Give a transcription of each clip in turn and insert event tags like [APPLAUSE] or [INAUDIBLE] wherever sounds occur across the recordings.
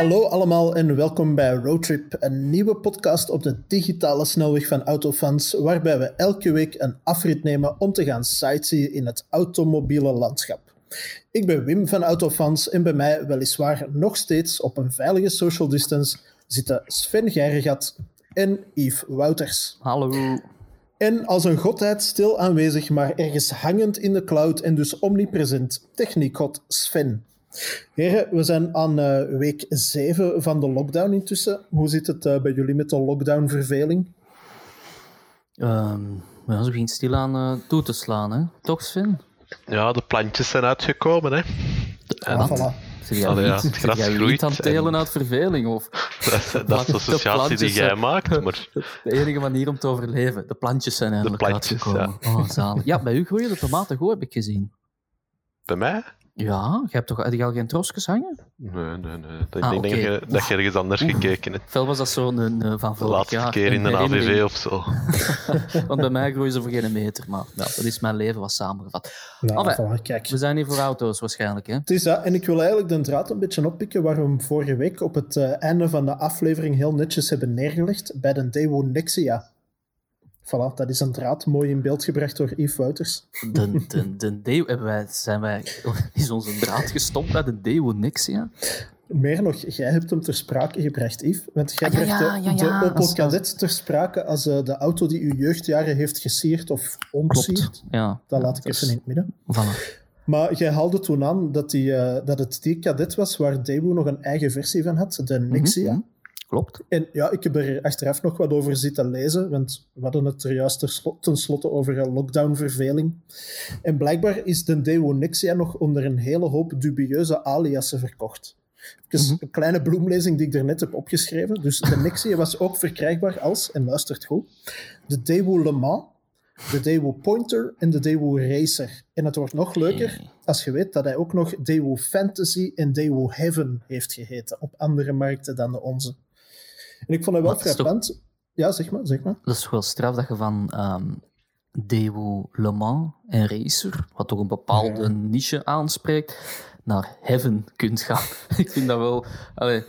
Hallo allemaal en welkom bij Roadtrip, een nieuwe podcast op de digitale snelweg van Autofans, waarbij we elke week een afrit nemen om te gaan sightseeën in het automobiele landschap. Ik ben Wim van Autofans en bij mij, weliswaar nog steeds op een veilige social distance, zitten Sven Geiregat en Yves Wouters. Hallo. En als een godheid stil aanwezig, maar ergens hangend in de cloud en dus omnipresent, techniekgod Sven. Heren, we zijn aan uh, week 7 van de lockdown intussen. Hoe zit het uh, bij jullie met de lockdown-verveling? Um, ja, ze begint stilaan uh, toe te slaan, hè? Toch, Sven? Ja, de plantjes zijn uitgekomen, hè. En, ah, voilà. Zeg jij Allee, ja, het gras jij groeit aan het telen uit verveling? Of? [LAUGHS] Dat, dat is de associatie die jij maakt. Maar... [LAUGHS] De enige manier om te overleven. De plantjes zijn eindelijk de plantjes, uitgekomen. Ja. Oh, zalig. Ja, bij u groeien de tomaten goed, heb ik gezien. Bij mij? Ja, je hebt toch heb je al geen trosjes hangen? Nee, nee, nee. Ik ah, denk okay. dat, je, dat je ergens anders gekeken hebt. Veel was dat zo'n een, van vorig De laatste jaar, keer in een AVV of zo. [LAUGHS] Want bij mij groeien ze voor geen meter, maar ja, dat is mijn leven wat samengevat. Nou, kijk. We zijn hier voor auto's waarschijnlijk. Hè? Het is dat, en ik wil eigenlijk de draad een beetje oppikken waar we hem vorige week op het uh, einde van de aflevering heel netjes hebben neergelegd bij de Daewoo Nexia. Voilà, dat is een draad mooi in beeld gebracht door Yves Wouters. De, [LAUGHS] de, de Deo, hebben wij, zijn wij, [LAUGHS] is onze draad gestopt bij de Deo Nexia? Meer nog, jij hebt hem ter sprake gebracht, Yves. Want jij ah, ja, ja, ja, de, Opel Kadett ter sprake als uh, de auto die uw jeugdjaren heeft gesierd of ontsierd. Ja. Dat laat ik even in het midden. Voilà. Maar jij haalde toen aan dat, die, uh, dat het die Kadett was waar Daewoo nog een eigen versie van had, de Nexia. Mm -hmm. Klopt. En ja, ik heb er achteraf nog wat over zitten lezen, want we hadden het er juist tenslotte over lockdown-verveling. En blijkbaar is de Daewoo Nexia nog onder een hele hoop dubieuze aliasen verkocht. Dus mm -hmm. een kleine bloemlezing die ik er net heb opgeschreven. Dus de Nexia was ook verkrijgbaar als, en luistert goed, de Daewoo Le Mans, de Daewoo Pointer en de Daewoo Racer. En het wordt nog leuker als je weet dat hij ook nog Daewoo Fantasy en Daewoo Heaven heeft geheten op andere markten dan de onze. En ik vond het wel frappant. Toch... Ja, zeg maar, zeg maar. Dat is wel straf dat je van um, Daewoo Le Mans en Racer, wat toch een bepaalde ja. niche aanspreekt, naar Heaven kunt gaan. [LAUGHS] ik vind dat wel... Allee,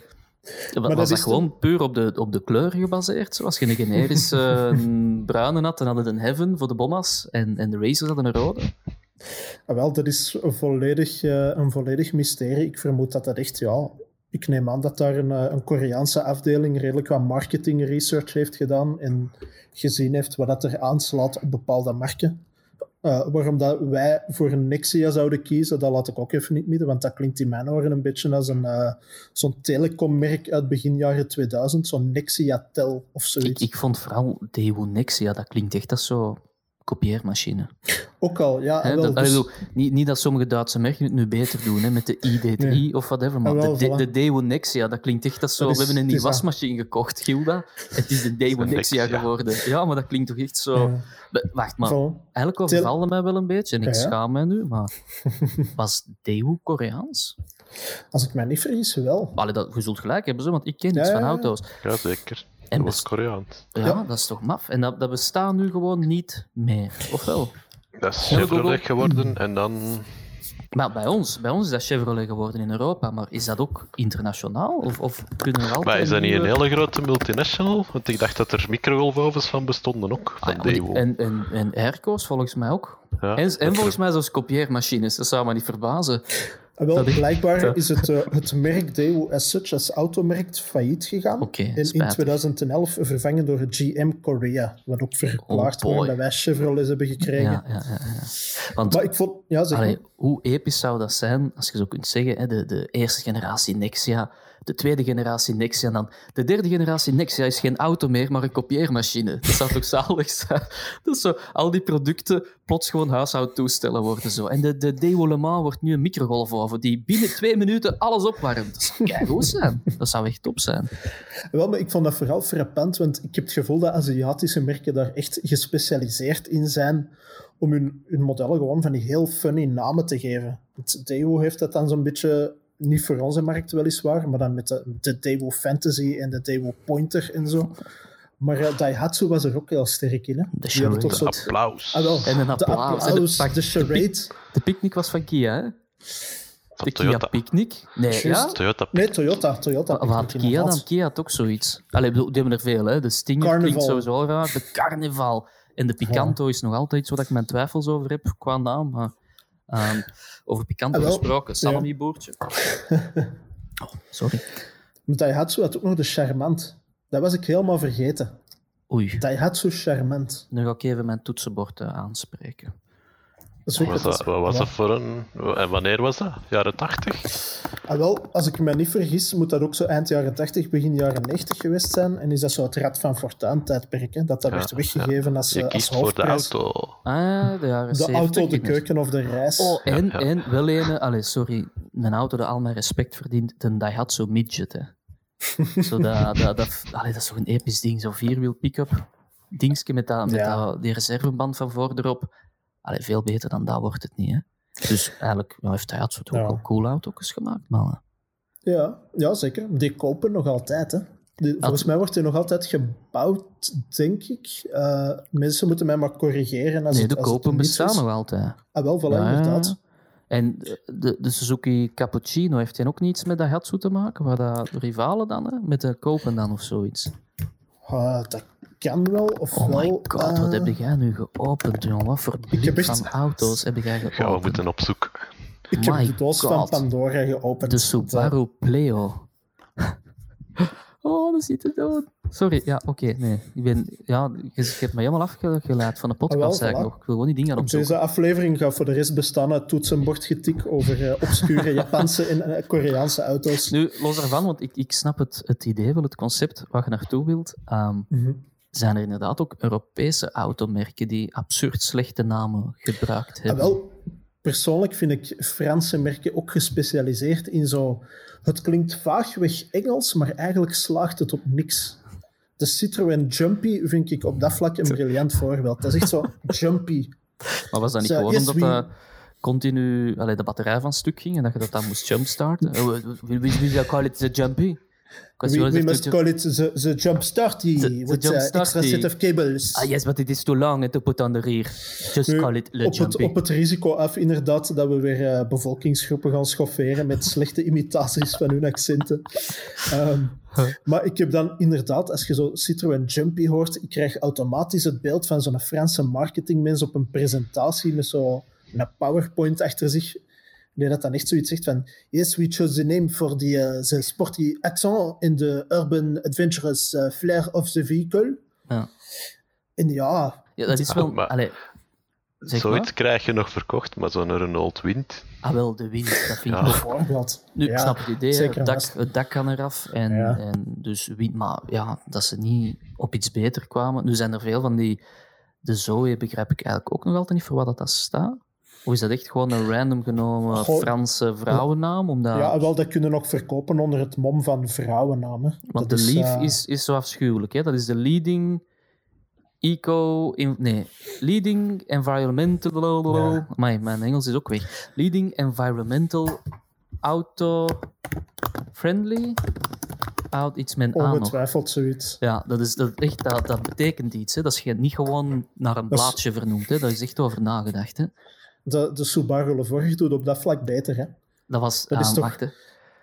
maar was dat, dat gewoon puur op de, op de kleur gebaseerd? Zoals je een generische [LAUGHS] uh, bruine had, dan hadden een Heaven voor de bommas en, en de Racers hadden een rode. Ah, wel, dat is volledig, uh, een volledig mysterie. Ik vermoed dat dat echt ja, ik neem aan dat daar een, eh, een Koreaanse afdeling redelijk wat marketing research heeft gedaan en gezien heeft wat dat er aanslaat op bepaalde markten. Uh, waarom dat wij voor een Nexia zouden kiezen, dat laat ik ook even niet midden, want dat klinkt in mijn oren een beetje als een, uh, zo'n telecommerk uit begin jaren 2000, zo'n Nexia Tel of zoiets. Ik, ik vond vooral Daewoo Nexia, dat klinkt echt als zo kopieermachine. Ook al, ja. He, wel, dat, dus... bedoel, niet, niet dat sommige Duitse merken het nu beter doen, hè, met de ID3 nee. of whatever, maar wel, de, voilà. de Nexia, dat klinkt echt als zo, dat we hebben een nieuwe wasmachine dat. gekocht, Gilda, het is de Daewoo Nexia geworden. Ja, maar dat klinkt toch echt zo... Ja. Wacht, maar voilà. eigenlijk overvalde mij wel een beetje, en ik ja, schaam mij nu, maar [LAUGHS] was Daewoo Koreaans? Als ik mij niet vergis, wel. Allee, dat, je zult gelijk hebben, zo, want ik ken iets van auto's. Ja, zeker. En dat was Koreaans. Ja, ja, dat is toch maf. En dat, dat bestaat nu gewoon niet meer, of wel? Dat is Chevrolet geworden en dan... Maar bij ons, bij ons is dat Chevrolet geworden in Europa, maar is dat ook internationaal? Of, of kunnen er altijd... Maar is dat niet een hele grote multinational? Want ik dacht dat er microgolfovens van bestonden ook, van ah, ja, En, en, en airco's volgens mij ook. Ja, en, en volgens mij zelfs kopieermachines, dat zou me niet verbazen. En wel, blijkbaar is het, uh, het merk Daewoo as such als automerk failliet gegaan. Okay, en in 2011 vervangen door GM Korea. Wat ook verklaard oh wordt dat wij Chevrolet hebben gekregen. Ja, ja, ja, ja. Want, maar ik vond... Ja, zeg allee, hoe episch zou dat zijn, als je zo kunt zeggen, hè, de, de eerste generatie Nexia de tweede generatie Nexia en dan de derde generatie Nexia is geen auto meer, maar een kopieermachine. Dat zou toch [LAUGHS] zalig zijn? Is zo, al die producten plots gewoon huishoudtoestellen worden zo. En de, de Mans wordt nu een microgolfoven die binnen twee minuten alles opwarmt. Dat zou keigoed zijn. Dat zou echt top zijn. Wel, maar ik vond dat vooral frappant, want ik heb het gevoel dat Aziatische merken daar echt gespecialiseerd in zijn om hun, hun modellen gewoon van die heel funny namen te geven. Daewoo heeft dat dan zo'n beetje niet voor onze markt weliswaar, maar dan met de, de Fantasy en de Daewoo Pointer en zo. Maar uh, Daihatsu was er ook heel sterk in. Hè? De charade. Toch soort... applaus. Ah, wel, en een applaus. De, applaus, de, de, de charade. De picknick was van Kia, hè? De Kia Toyota. Picnic? Nee, ja? Toyota Nee, Toyota. Toyota Wat had Kia dan? Kia had ook zoiets. Allee, ik bedoel, die hebben er veel, hè. De Stinger Carnival. klinkt sowieso raar. De Carnival. En de Picanto is nog altijd iets waar ik mijn twijfels over heb qua naam. Maar, ehm, over Picanto Ah, gesproken, salami-boertje. [LAUGHS] Oh, sorry. Maar Daihatsu had ook nog de Charmant. Dat was ik helemaal vergeten. Oei, Daihatsu Charmant. nu ga ik even mijn toetsenbord aanspreken. Dat is ook Was dat, wat was ja. dat voor een... En wanneer was dat? Jaren 80? Ah, wel, als ik me niet vergis, moet dat ook zo eind jaren 80, begin jaren 90 geweest zijn. En is dat zo het Rad van Fortuin tijdperk, hè? dat dat Ja, werd weggegeven als, Je eh, als kiest voor de hoofdprijs. auto. Ah, de jaren De 70. auto, de keuken of de reis. Oh, en, Ja, ja. en wel een, allee, sorry, een auto die al mijn respect verdient, de Daihatsu Midget. Hè. [LAUGHS] Zo dat, dat, dat, allee, dat is toch een episch ding, zo'n vierwiel pick-up. Dingetje met, dat, met Ja. dat, die reserveband van voor erop. Allee, veel beter dan dat wordt het niet. Hè. Dus eigenlijk ja, heeft Daihatsu toch Ja. ook wel cool auto's gemaakt. Maar, eh, Ja, ja, zeker. Die kopen nog altijd. Hè. Die- volgens mij wordt die nog altijd gebouwd, denk ik. Eh, mensen moeten mij maar corrigeren. Als nee, het, de als kopen bestaan nog altijd. Ah, wel, voilà, Ja, inderdaad. En de, de Suzuki Cappuccino, heeft hij ook niets met Daihatsu te maken? Waar dat rivalen dan, hè? met de kopen dan of zoiets? Ah, dat kan wel, of Oh my wel. god, eh, wat heb jij nu geopend, jongen? Wat voor heb blik echt- van auto's heb jij geopend? Gaan we moeten opzoeken. Ik heb My de doos van God. Pandora geopend. De Subaru Pleo. [LAUGHS] oh, dat ziet er dood. Sorry, ja, oké, nee. Ik ben, ja, je, je hebt me helemaal afgeleid van de podcast Ah, wel, eigenlijk voilà. nog. Ik wil gewoon die dingen Op opzoeken. deze aflevering gaat voor de rest bestaan uit toetsenbordgetik over eh, obscure [LAUGHS] Japanse en eh, Koreaanse auto's. Nu, los daarvan, want ik, ik snap het, het idee wel, het concept waar je naartoe wilt. Ehm, Mhm. Zijn er inderdaad ook Europese automerken die absurd slechte namen gebruikt Ah, hebben? wel, persoonlijk vind ik Franse merken ook gespecialiseerd in zo... Het klinkt vaagweg Engels, maar eigenlijk slaagt het op niks. De Citroën Jumpy vind ik op dat vlak een briljant voorbeeld. Dat is echt zo [LAUGHS] jumpy. Maar was dat niet gewoon yes, omdat we- continu allee, de batterij van stuk ging en dat je dat dan moest jumpstarten? We, we call it the jumpy. We, must call it the, the jump starty The- the with jump uh, extra set of cables. Ah yes, but it is too long to put on the rear. Just Nu, call it the op, het, op het risico af, inderdaad, dat we weer eh, bevolkingsgroepen gaan schofferen met slechte imitaties van hun accenten. Ehm, maar ik heb dan inderdaad, als je zo Citroën Jumpy hoort, ik krijg automatisch het beeld van zo'n Franse marketingmens op een presentatie met zo'n PowerPoint achter zich. Die dat dan echt zoiets zegt van Yes, we chose the name for the, uh, the sporty accent in the urban adventurous uh, flair of the vehicle. Ja. En ja, Ja, dat is wel... maar- allee, zeg Zoiets maar. krijg je nog verkocht, maar zo'n Renault Wind. Ah wel, de wind, dat vind ik Ja. ook bijvoorbeeld. Nu, Ja, ik snap het idee, het dak, het dak kan eraf. En, Ja. en dus wind, maar ja, dat ze niet op iets beter kwamen. Nu zijn er veel van die. De Zoe begrijp ik eigenlijk ook nog altijd niet voor wat dat, dat staat. Of is dat echt gewoon een random genomen Goh. Franse vrouwennaam? Omdat, Ja, wel, dat kunnen nog verkopen onder het mom van vrouwennamen. want Dat de Leaf eh, is, is zo afschuwelijk. Hè? Dat is de leading eco... In, nee, leading environmental... Ja. Amai, mijn Engels is ook weg. Leading environmental auto-friendly... Out, iets met ongetwijfeld zoiets. Ja, dat, is, dat, echt, dat, dat betekent iets. Hè. Dat is geen- niet gewoon naar een is- blaadje vernoemd. Hè. Daar is echt over nagedacht. Hè. De, de Subaru Levorg doet op dat vlak beter, hè? Dat was... Dat is ah, toch- wacht, hè.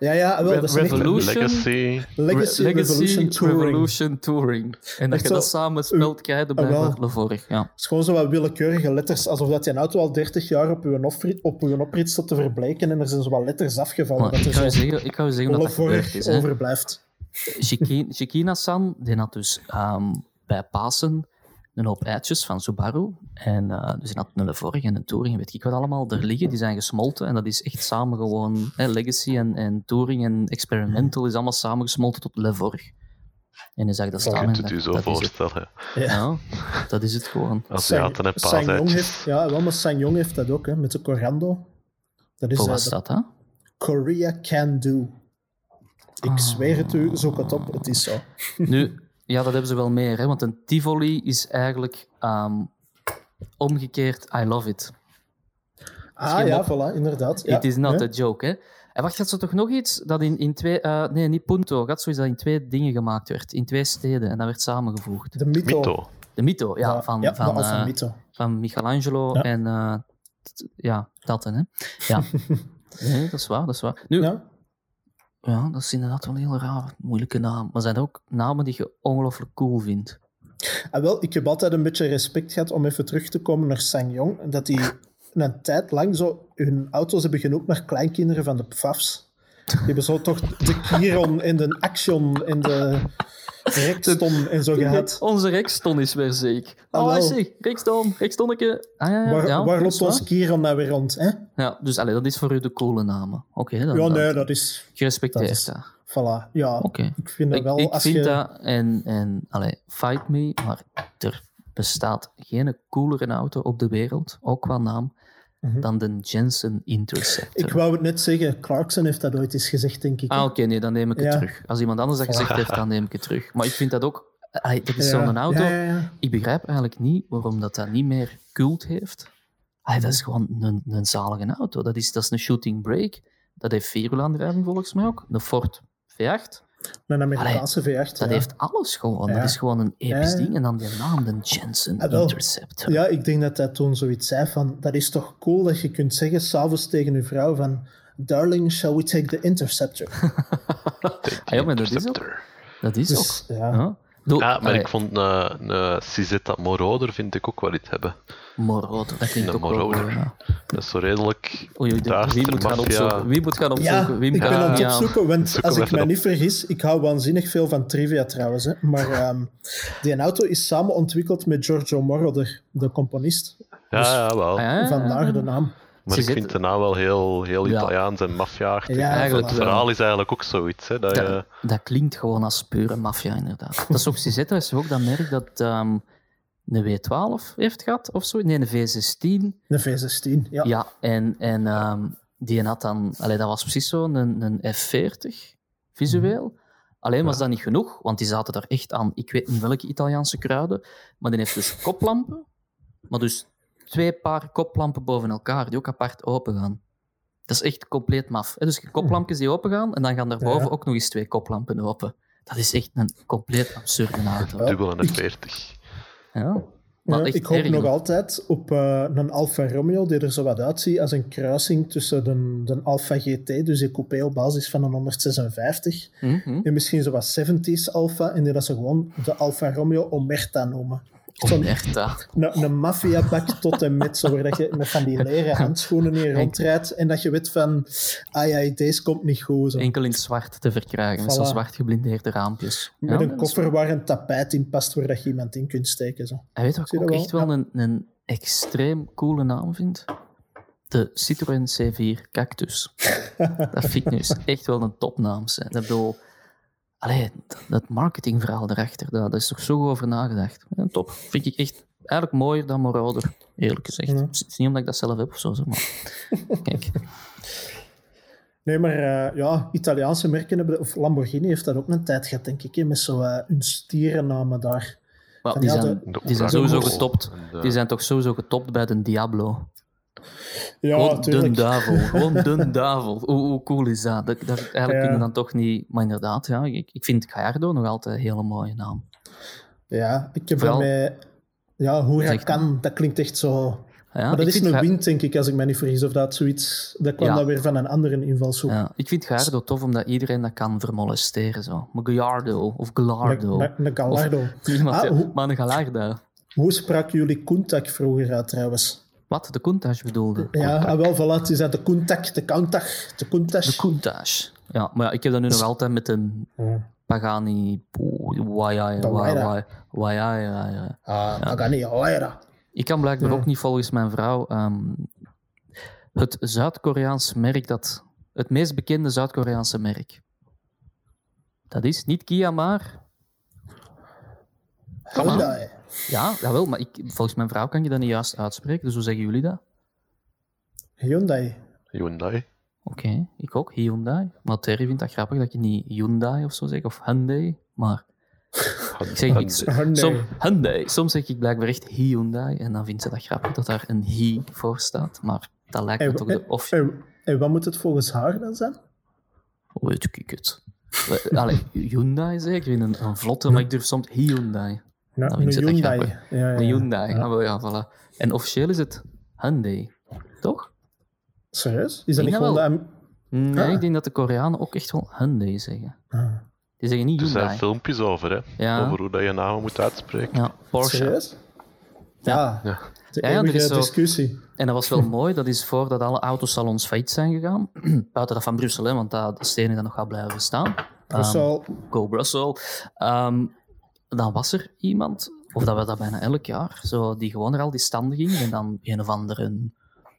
Ja, ja, wel, Re- dat is echt Revolution? Legacy. Legacy, Re- Revolution Touring. Revolution Touring. En dat Echt je dat zo- samen spelt, krijg je Ah, bij vorig. Ja. Het is gewoon zo wat willekeurige letters, alsof dat je een auto al 30 jaar op je oprit, op uw oprit staat te verbleken en er zijn zo wat letters afgevallen. Maar dat ik, er ga je zo zeggen, ik ga je zeggen dat dat gebeurd is. Overblijft. Shiki- Shikina-san, die had dus ehm, bij Pasen een hoop eitjes van Subaru. En eh, dus die had een Levorg en een Touring, weet ik wat allemaal, er liggen. Die zijn gesmolten en dat is echt samen gewoon... Hè, Legacy en, en Touring en Experimental is allemaal samengesmolten tot Levorg. En dan zag je dat Je staan Je en kunt het dacht, zo dat is het. voorstellen. Ja. Ja, dat is het gewoon. Aziaten en Sangyong paaseitjes. heeft, ja, wel, maar Sangyong heeft dat ook, hè, met de Corando. Dat is Hoe eh, was dat, hè? Korea Can Do. Ik Ah. zweer het u, zoek het op, het is zo. Nu, ja, dat hebben ze wel meer, hè, want een Tivoli is eigenlijk ehm, omgekeerd I love it. Ah ja, mop. voilà, inderdaad. Ja, It is not ja. a joke, hè. En wacht, had ze toch nog iets dat in, in twee... eh, nee, niet Punto. Had zoiets dat in twee dingen gemaakt werd. In twee steden. En dat werd samengevoegd. De Mito. Mito. De Mito, ja. Ja, van, ja, van, eh, Mito. van Michelangelo Ja. en... eh, t- ja, dat, hè. Ja. [LAUGHS] Nee, dat is waar, dat is waar. Nu, ja. Dat is inderdaad wel een heel raar, moeilijke naam. Maar zijn er ook namen die je ongelooflijk cool vindt? Ah, wel, ik heb altijd een beetje respect gehad om even terug te komen naar Sang-Yong. Dat die [LAUGHS] een tijd lang zo hun auto's hebben genoemd naar kleinkinderen van de PFAFs. Die hebben zo toch de Kiron en de Action en de Rexton en zo gehad. Onze Rexton is weer ziek. Oh, is ziek. Rexton, Rextonneke. Ah, ja, ja, Waar, ja, waar loopt ons Kiron nou weer rond? Hè? Ja, dus allee, dat is voor u de coole namen. Oké, dan, Ja, nee, dat is... gerespecteerd. dat is- ja. Voilà. Ja, Oké. ik vind dat wel... ik als vind je, dat, en, en allee, fight me, maar er bestaat geen coolere auto op de wereld, ook qua naam, Mhm. dan de Jensen Interceptor. Ik wou het net zeggen, Clarkson heeft dat ooit eens gezegd, denk ik. Ah, oké, nee, dan neem ik het Ja. terug. Als iemand anders dat gezegd heeft, dan neem ik het terug. Maar ik vind dat ook... allee, dat is Ja. zo'n auto... Ja, ja, ja. Ik begrijp eigenlijk niet waarom dat, dat niet meer cult heeft. Dat is gewoon een, een zalige auto. Dat is, dat is een shooting brake. Dat heeft vierwielaandrijving volgens mij ook. De Ford V8. Een Amerikaanse V8. Dat ja. heeft alles gewoon. Ja. Dat is gewoon een episch ding. En dan die naam, de Jensen Ah. Interceptor. Ja, ik denk dat hij toen zoiets zei van... Dat is toch cool dat je kunt zeggen s'avonds tegen je vrouw van... Darling, shall we take the Interceptor? [LAUGHS] Ah, ja, maar dat is ook. Interceptor. Dat is Dus, ook. ja. Ja. Doe, Ja, maar allee, ik vond een, een Cizetta Moroder vind ik ook wel iets hebben. Moroder, dat klinkt Een ook wel... Ja. Dat is zo redelijk Oei, oei, de- duister, wie moet gaan opzoeken? Wie moet gaan opzoeken? Ja, Wie ik ben aan het opzoeken, want Zoek als ik me niet vergis, ik hou waanzinnig veel van trivia trouwens, hè, maar [LAUGHS] ehm, die auto is samen ontwikkeld met Giorgio Moroder, de componist. Ja, ja, wel. Ah. Vandaar de naam. Maar Ze ik vind de naam wel heel, heel Ja. Italiaans en maffia Ja, Eigenlijk Het verhaal is eigenlijk ook zoiets. Hè, dat je, Dat, klinkt gewoon als pure maffia, inderdaad. Dat is ook Cizetta, is ook dat merk dat ehm, een W12 heeft gehad, of zo. Nee, een V16. De V16, ja. Ja, en, en ehm, die had dan... Allee, dat was precies zo, een, een F40, visueel. Alleen was dat niet genoeg, want die zaten daar echt aan, ik weet niet welke Italiaanse kruiden, maar die heeft dus koplampen, maar dus twee paar koplampen boven elkaar, die ook apart open gaan. Dat is echt compleet maf. Hè? Dus je koplampjes die open gaan, en dan gaan daarboven Ja. ook nog eens twee koplampen open. Dat is echt een compleet absurde auto. dubbel en een 40. Ja. Maar Ja, echt ik hoop erg nog altijd op eh, een Alfa Romeo die er zo wat uitziet als een kruising tussen de, de Alfa GT, dus die coupé op basis van een 156, Mhm. en misschien zo wat 70s Alfa, en die dat ze gewoon de Alfa Romeo Omerta noemen. Zo'n Omerta. een, een maffiabak tot en met, zo waar dat je met van die [LAUGHS] leren handschoenen hier rondrijdt en dat je weet van, ah ja, deze komt niet goed. Zo. Enkel in het zwart te verkrijgen, met Voilà. zo'n zwart geblindeerde raampjes. Met Ja, een koffer waar een tapijt in past waar dat je iemand in kunt steken. Zo. En weet je wat ik ook dat echt wel? wel een, een extreem coole naam vind? De Citroën C4 Cactus. [LAUGHS] dat vind ik nu echt wel een topnaam. hè. Dat bedoel, allee, dat- marketingverhaal erachter, daar, is toch zo goed over nagedacht. Ja, top. Vind ik echt eigenlijk mooier dan Moroder, eerlijk gezegd. Ja. Het is niet omdat ik dat zelf heb of zo, zeg maar [LAUGHS] kijk. Nee, maar eh, ja, Italiaanse merken hebben, of Lamborghini heeft dat ook een tijd gehad, denk ik, hè, met zo eh, hun stierennamen daar. Die ja, zijn, De die zijn sowieso getopt. de- Die zijn toch sowieso getopt bij de Diablo. Ja, Gewoon natuurlijk. duivel. [LAUGHS] Gewoon de duivel. Hoe, hoe cool is dat? dat, dat eigenlijk Ja. dan toch niet... Maar inderdaad, ja, ik, ik vind Gallardo nog altijd een hele mooie naam. Ja, ik heb Vooral- daarmee... Ja, Zeg- Huracan, dat klinkt echt zo... Ja, maar dat is een wind, denk ik, als ik me niet vergis. Of dat zoiets... Dat kwam Ja. dan weer van een andere invalshoek. Ja, ik vind Gallardo tof omdat iedereen dat kan vermolesteren. Zo. Maar Gallardo of Gallardo. Een, Gallardo. [LAUGHS] Ah, hoe- maar een Gallardo. Hoe spraken jullie Koentak vroeger uit, trouwens? Wat? De Countach bedoelde? Ja, ah, wel, voilà. Het is dat de Koentak, de Countach, de. De. Ja, maar ja, ik heb dat nu nog altijd met een. Pagani... Wajai, wajai, wajai. Ah, Pagani Huayra. Ik kan blijkbaar ook niet volgens mijn vrouw ehm, het Zuid-Koreaans merk dat... Het meest bekende Zuid-Koreaanse merk. Dat is niet Kia, maar... Hyundai. Ja, jawel, maar ik, volgens mijn vrouw kan je dat niet juist uitspreken. Dus hoe zeggen jullie dat? Hyundai. Hyundai. Oké, ik ook, Hyundai. Maar Terry vindt dat grappig dat je niet Hyundai of zo zegt, of Hyundai, maar... Ik zeg niks. Hyundai. Som, Hyundai. Soms zeg ik blijkbaar echt Hyundai en dan vindt ze dat grappig dat daar een Hy voor staat. Maar dat lijkt me En, toch de... Of, en, en wat moet het volgens haar dan zijn? Hoe weet ik het? Allee, Hyundai zeker, in een, een vlotte, maar ik durf soms Hyundai. Ja, Nou, een Hyundai. Ja, ja, Een Hyundai, Ja. ah, wel, ja, voilà. En officieel is het Hyundai, toch? Serieus? Is dat niet gewoon de... Nee, Ah. ik denk dat de Koreanen ook echt wel Hyundai zeggen. Ah, Die zeggen niet Er zijn Hyundai. filmpjes over, hè? Ja. Over hoe dat je namen moet uitspreken. Ja, Porsche. serieus? Ja. Ja. De Ja, er is zo- discussie. En dat was wel [LAUGHS] mooi, dat is voordat alle autosalons failliet zijn gegaan. [CLEARS THROAT] Buiten dat van Brussel, hè, want dat, dat enige dat nog gaat blijven is Ehm, wel... Go Brussel. Ehm, dan was er iemand, of dat was dat bijna elk jaar, zo, die gewoon er al die standen ging. En dan een of andere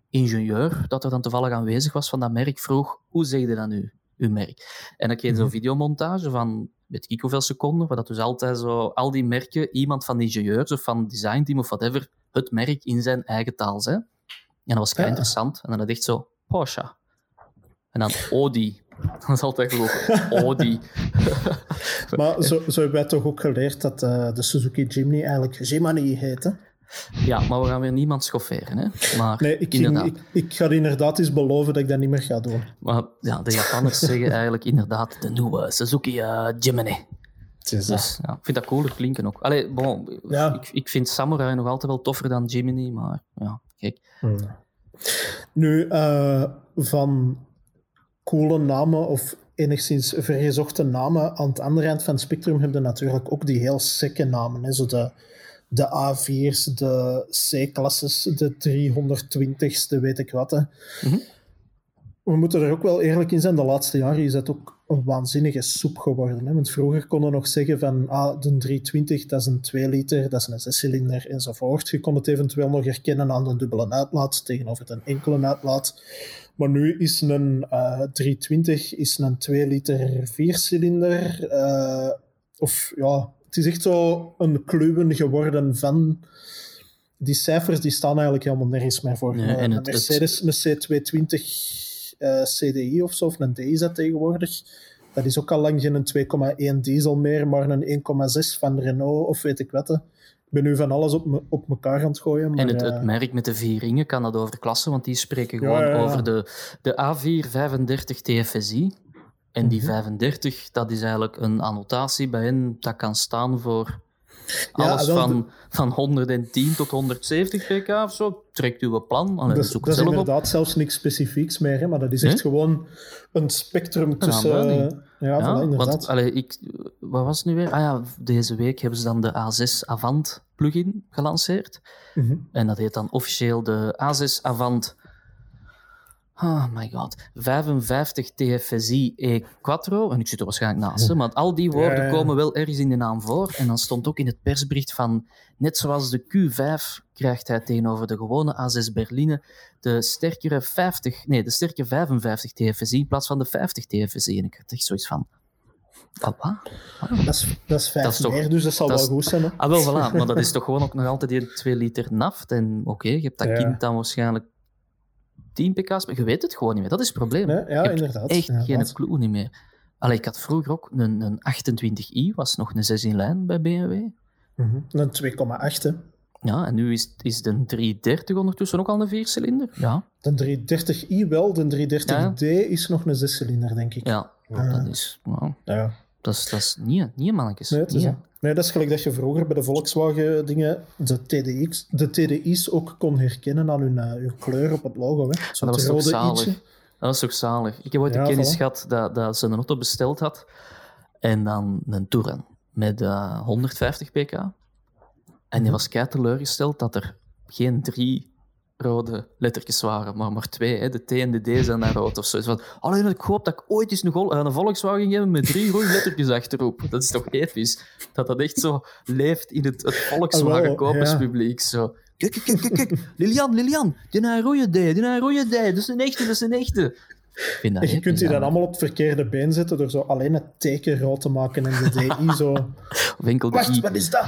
ingenieur, dat er dan toevallig aanwezig was van dat merk, vroeg, hoe zeg je dat nu, uw merk? En dan kreeg je zo'n Mhm. videomontage van, weet ik hoeveel seconden, waar dat dus altijd zo, al die merken, iemand van de ingenieurs of van het designteam of whatever, het merk in zijn eigen taal zei. En dat was kei Ja. interessant. En dan had echt zo, Porsche. En dan Audi. [LAUGHS] Dat is altijd geloof. Audi. [LAUGHS] Maar zo, zo hebben wij toch ook geleerd dat eh, de Suzuki Jimny eigenlijk Jimny heet, hè? Ja, maar we gaan weer niemand schofferen, hè. Maar Nee, ik, ging, ik, ik ga inderdaad eens beloven dat ik dat niet meer ga doen. Maar ja, de Japanners [LAUGHS] zeggen eigenlijk inderdaad de nieuwe Suzuki eh, Jimny. Dus ja, ik vind dat cooler klinken ook. Allee, bon, Ja. ik, ik vind Samurai nog altijd wel toffer dan Jimny, maar ja, kijk. Hmm. Nu, eh, van coole namen of enigszins vergezochte namen aan het andere eind van het spectrum hebben we natuurlijk ook die heel sikke namen. Hè? Zo de, de A4's, de C-klasses, de 320's, de weet ik wat. Hè? Mhm. We moeten er ook wel eerlijk in zijn, de laatste jaren is het ook een waanzinnige soep geworden. Hè? Want vroeger konden we nog zeggen van ah, de 320, dat is een 2 liter, dat is een 6-cilinder enzovoort. Je kon het eventueel nog herkennen aan de dubbele uitlaat tegenover een enkele uitlaat. Maar nu is een eh 320 is een 2 liter 4-cilinder. eh, of ja, het is echt zo een kluwen geworden van... Die cijfers die staan eigenlijk helemaal nergens meer voor. Eh, en een het- Mercedes, een C220 eh, CDI of zo, of een D is dat tegenwoordig. Dat is ook al lang geen 2,1 diesel meer, maar een 1,6 van Renault of weet ik wat. Ik ben nu van alles op, me, op elkaar aan het gooien. Maar, En het, het merk met de vier ringen kan dat overklassen, want die spreken gewoon ja, ja. over de, de A435 TFSI. En die Mhm. 35, dat is eigenlijk een annotatie bij hen dat kan staan voor alles van, van 110 tot 170 pk of zo. Trekt uw plan. Allee, dat, is- dat op. inderdaad zelfs niks specifieks meer, hè, maar dat is echt gewoon een spectrum tussen... ja, Ja, voilà, inderdaad. want allee, ik, wat was het nu weer? Ah ja, deze week hebben ze dan de A6 Avant plugin gelanceerd. Mhm. En dat heet dan officieel de A6 Avant. Oh my god. 55 TFSI E Quattro. En ik zit er waarschijnlijk naast, hè, maar al die woorden Ja, komen wel ergens in de naam voor. En dan stond ook in het persbericht van. Net zoals de Q5 krijgt hij tegenover de gewone A6 Berline de sterkere 50, nee, de sterke 55 TFSI in plaats van de 50 TFSI. En ik had echt zoiets van. Wat? wat? Dat is, dat is vijf Dat is toch- meer, dus dat zal dat wel is- goed zijn. Hè. Ah, wel, voilà. Maar dat is toch gewoon ook nog altijd die 2 liter naft. En oké, je hebt dat Ja. kind dan waarschijnlijk 10 pk's, maar je weet het gewoon niet meer. Dat is het probleem. Nee, ja, inderdaad. echt inderdaad. geen clue niet meer. Allee, ik had vroeger ook een, een 28i, was nog een 6 in lijn bij BMW. Mhm. Een 2,8. hè. Ja, en nu is, is de 330 ondertussen ook al een viercilinder. Ja, De 330i wel, de 330d is nog een 6-cilinder, denk ik. ja. Ja. Dat is, nou, Ja. Dat is, dat is niet, niet mannetjes. Nee, Niet, nee, dat is gelijk dat je vroeger bij de Volkswagen dingen de, TDX, de TDI's ook kon herkennen aan hun, eh, hun kleur op het logo. Hè. Zo dat was toch rode zalig. Dat was toch zalig. Ik heb ooit Ja, een kennis voilà. gehad dat, dat ze een auto besteld had. En dan een Touran met eh, 150 pk. En die Mhm. was kei teleurgesteld dat er geen drie rode lettertjes waren, maar maar twee. Hè. De T en de D zijn naar rood of zo. Van, alleen ik hoop dat ik ooit eens een, een Volkswagen ging hebben met drie rode lettertjes achterop. Dat is toch episch? Dat dat echt zo leeft in het, het Volkswagen-koperspubliek. Zo. Kijk, kijk, kijk, kijk. Lilian, Lilian, die naar een rode D, die naar een rode D. Dat is een echte, dat is een echte. Je kunt die dan allemaal op het verkeerde been zetten door zo alleen het teken rood te maken en de DI [LAUGHS] zo... De Wacht, wat is dat?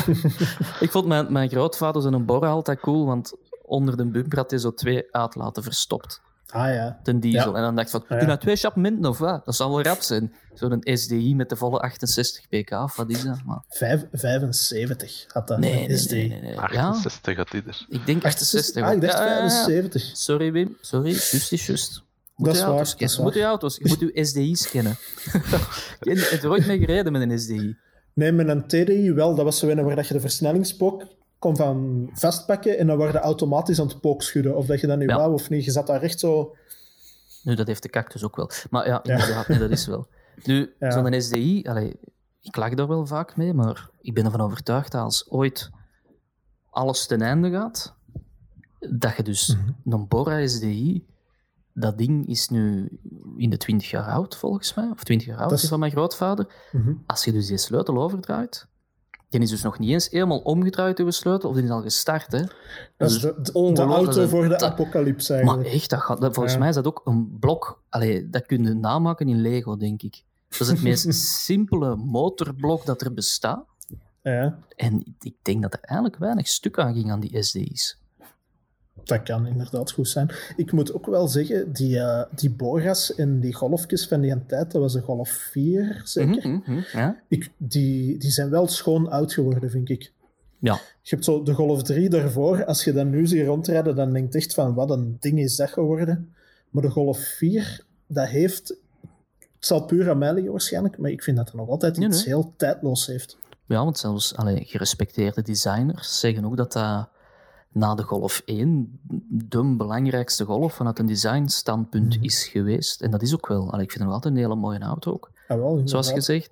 [LAUGHS] Ik vond mijn, mijn grootvader zijn borrel altijd cool, want onder de bumper had hij zo twee uitlaten verstopt. Ah ja. Ten diesel. Ja. En dan dacht ik van, Ja. doe nou twee chapmenten of wat? Dat zal wel rap zijn. Zo'n SDI met de volle 68 pk, of wat is dat? Maar, Vijf, 75 had dat. nee, een nee, SD. nee, nee, nee. Ja, 68 had ieder. ik denk 68. Ah, ik dacht Ja, ja, ja. 75. Sorry, Wim. Sorry, just is just. Moet Dat is je waar, auto's dat is kennen. waar. Moet je auto's, je moet je SDI's [LAUGHS] kennen. Je hebt er ooit mee gereden met een SDI. Nee, met een TDI wel. Dat was zo een waar dat je de versnellingspook kon van vastpakken en dan waren automatisch aan het pookschudden. Of dat je dat nu Ja. wou of niet. Je zat daar echt zo... Nu, dat heeft de cactus ook wel. Maar ja, inderdaad, nee, dat is wel. Nu, Ja. zo'n SDI, allee, ik lag daar wel vaak mee, maar ik ben ervan overtuigd dat als ooit alles ten einde gaat, dat je dus Mhm. een Bora SDI, dat ding is nu in de 20 jaar oud, volgens mij, of 20 jaar oud Dat is- is van mijn grootvader. Mhm. Als je dus die sleutel overdraait, die is dus nog niet eens helemaal omgedraaid, uw sleutel, of die is al gestart, hè. Dat is is de, de, de auto voor de apocalypse Maar eigenlijk. echt, dat gaat, dat- volgens Ja. mij is dat ook een blok. Allee, dat kun je namaken in Lego, denk ik. Dat is het [LAUGHS] meest simpele motorblok dat er bestaat. Ja, En ik denk dat er eigenlijk weinig stuk aan ging aan die SD's. Dat kan inderdaad goed zijn. Ik moet ook wel zeggen, die, eh, die Boras en die golfjes van die tijd, dat was een Golf 4 zeker. Mhm, mhm, ja? ik, die, die zijn wel schoon oud geworden, vind ik. ja, Je hebt zo de Golf 3 daarvoor. Als je dan nu ziet rondrijden, dan denk je echt van wat een ding is dat geworden. Maar de Golf 4, dat heeft. Het zal puur aan mij liggen waarschijnlijk, maar ik vind dat het nog altijd Nee, iets nee. heel tijdloos heeft. ja, want zelfs allee, gerespecteerde designers zeggen ook dat dat na de Golf 1 de belangrijkste Golf vanuit een designstandpunt Mhm. is geweest. En dat is ook wel. Allee, ik vind het nog altijd een hele mooie auto ook. Ah, wel, zoals gezegd.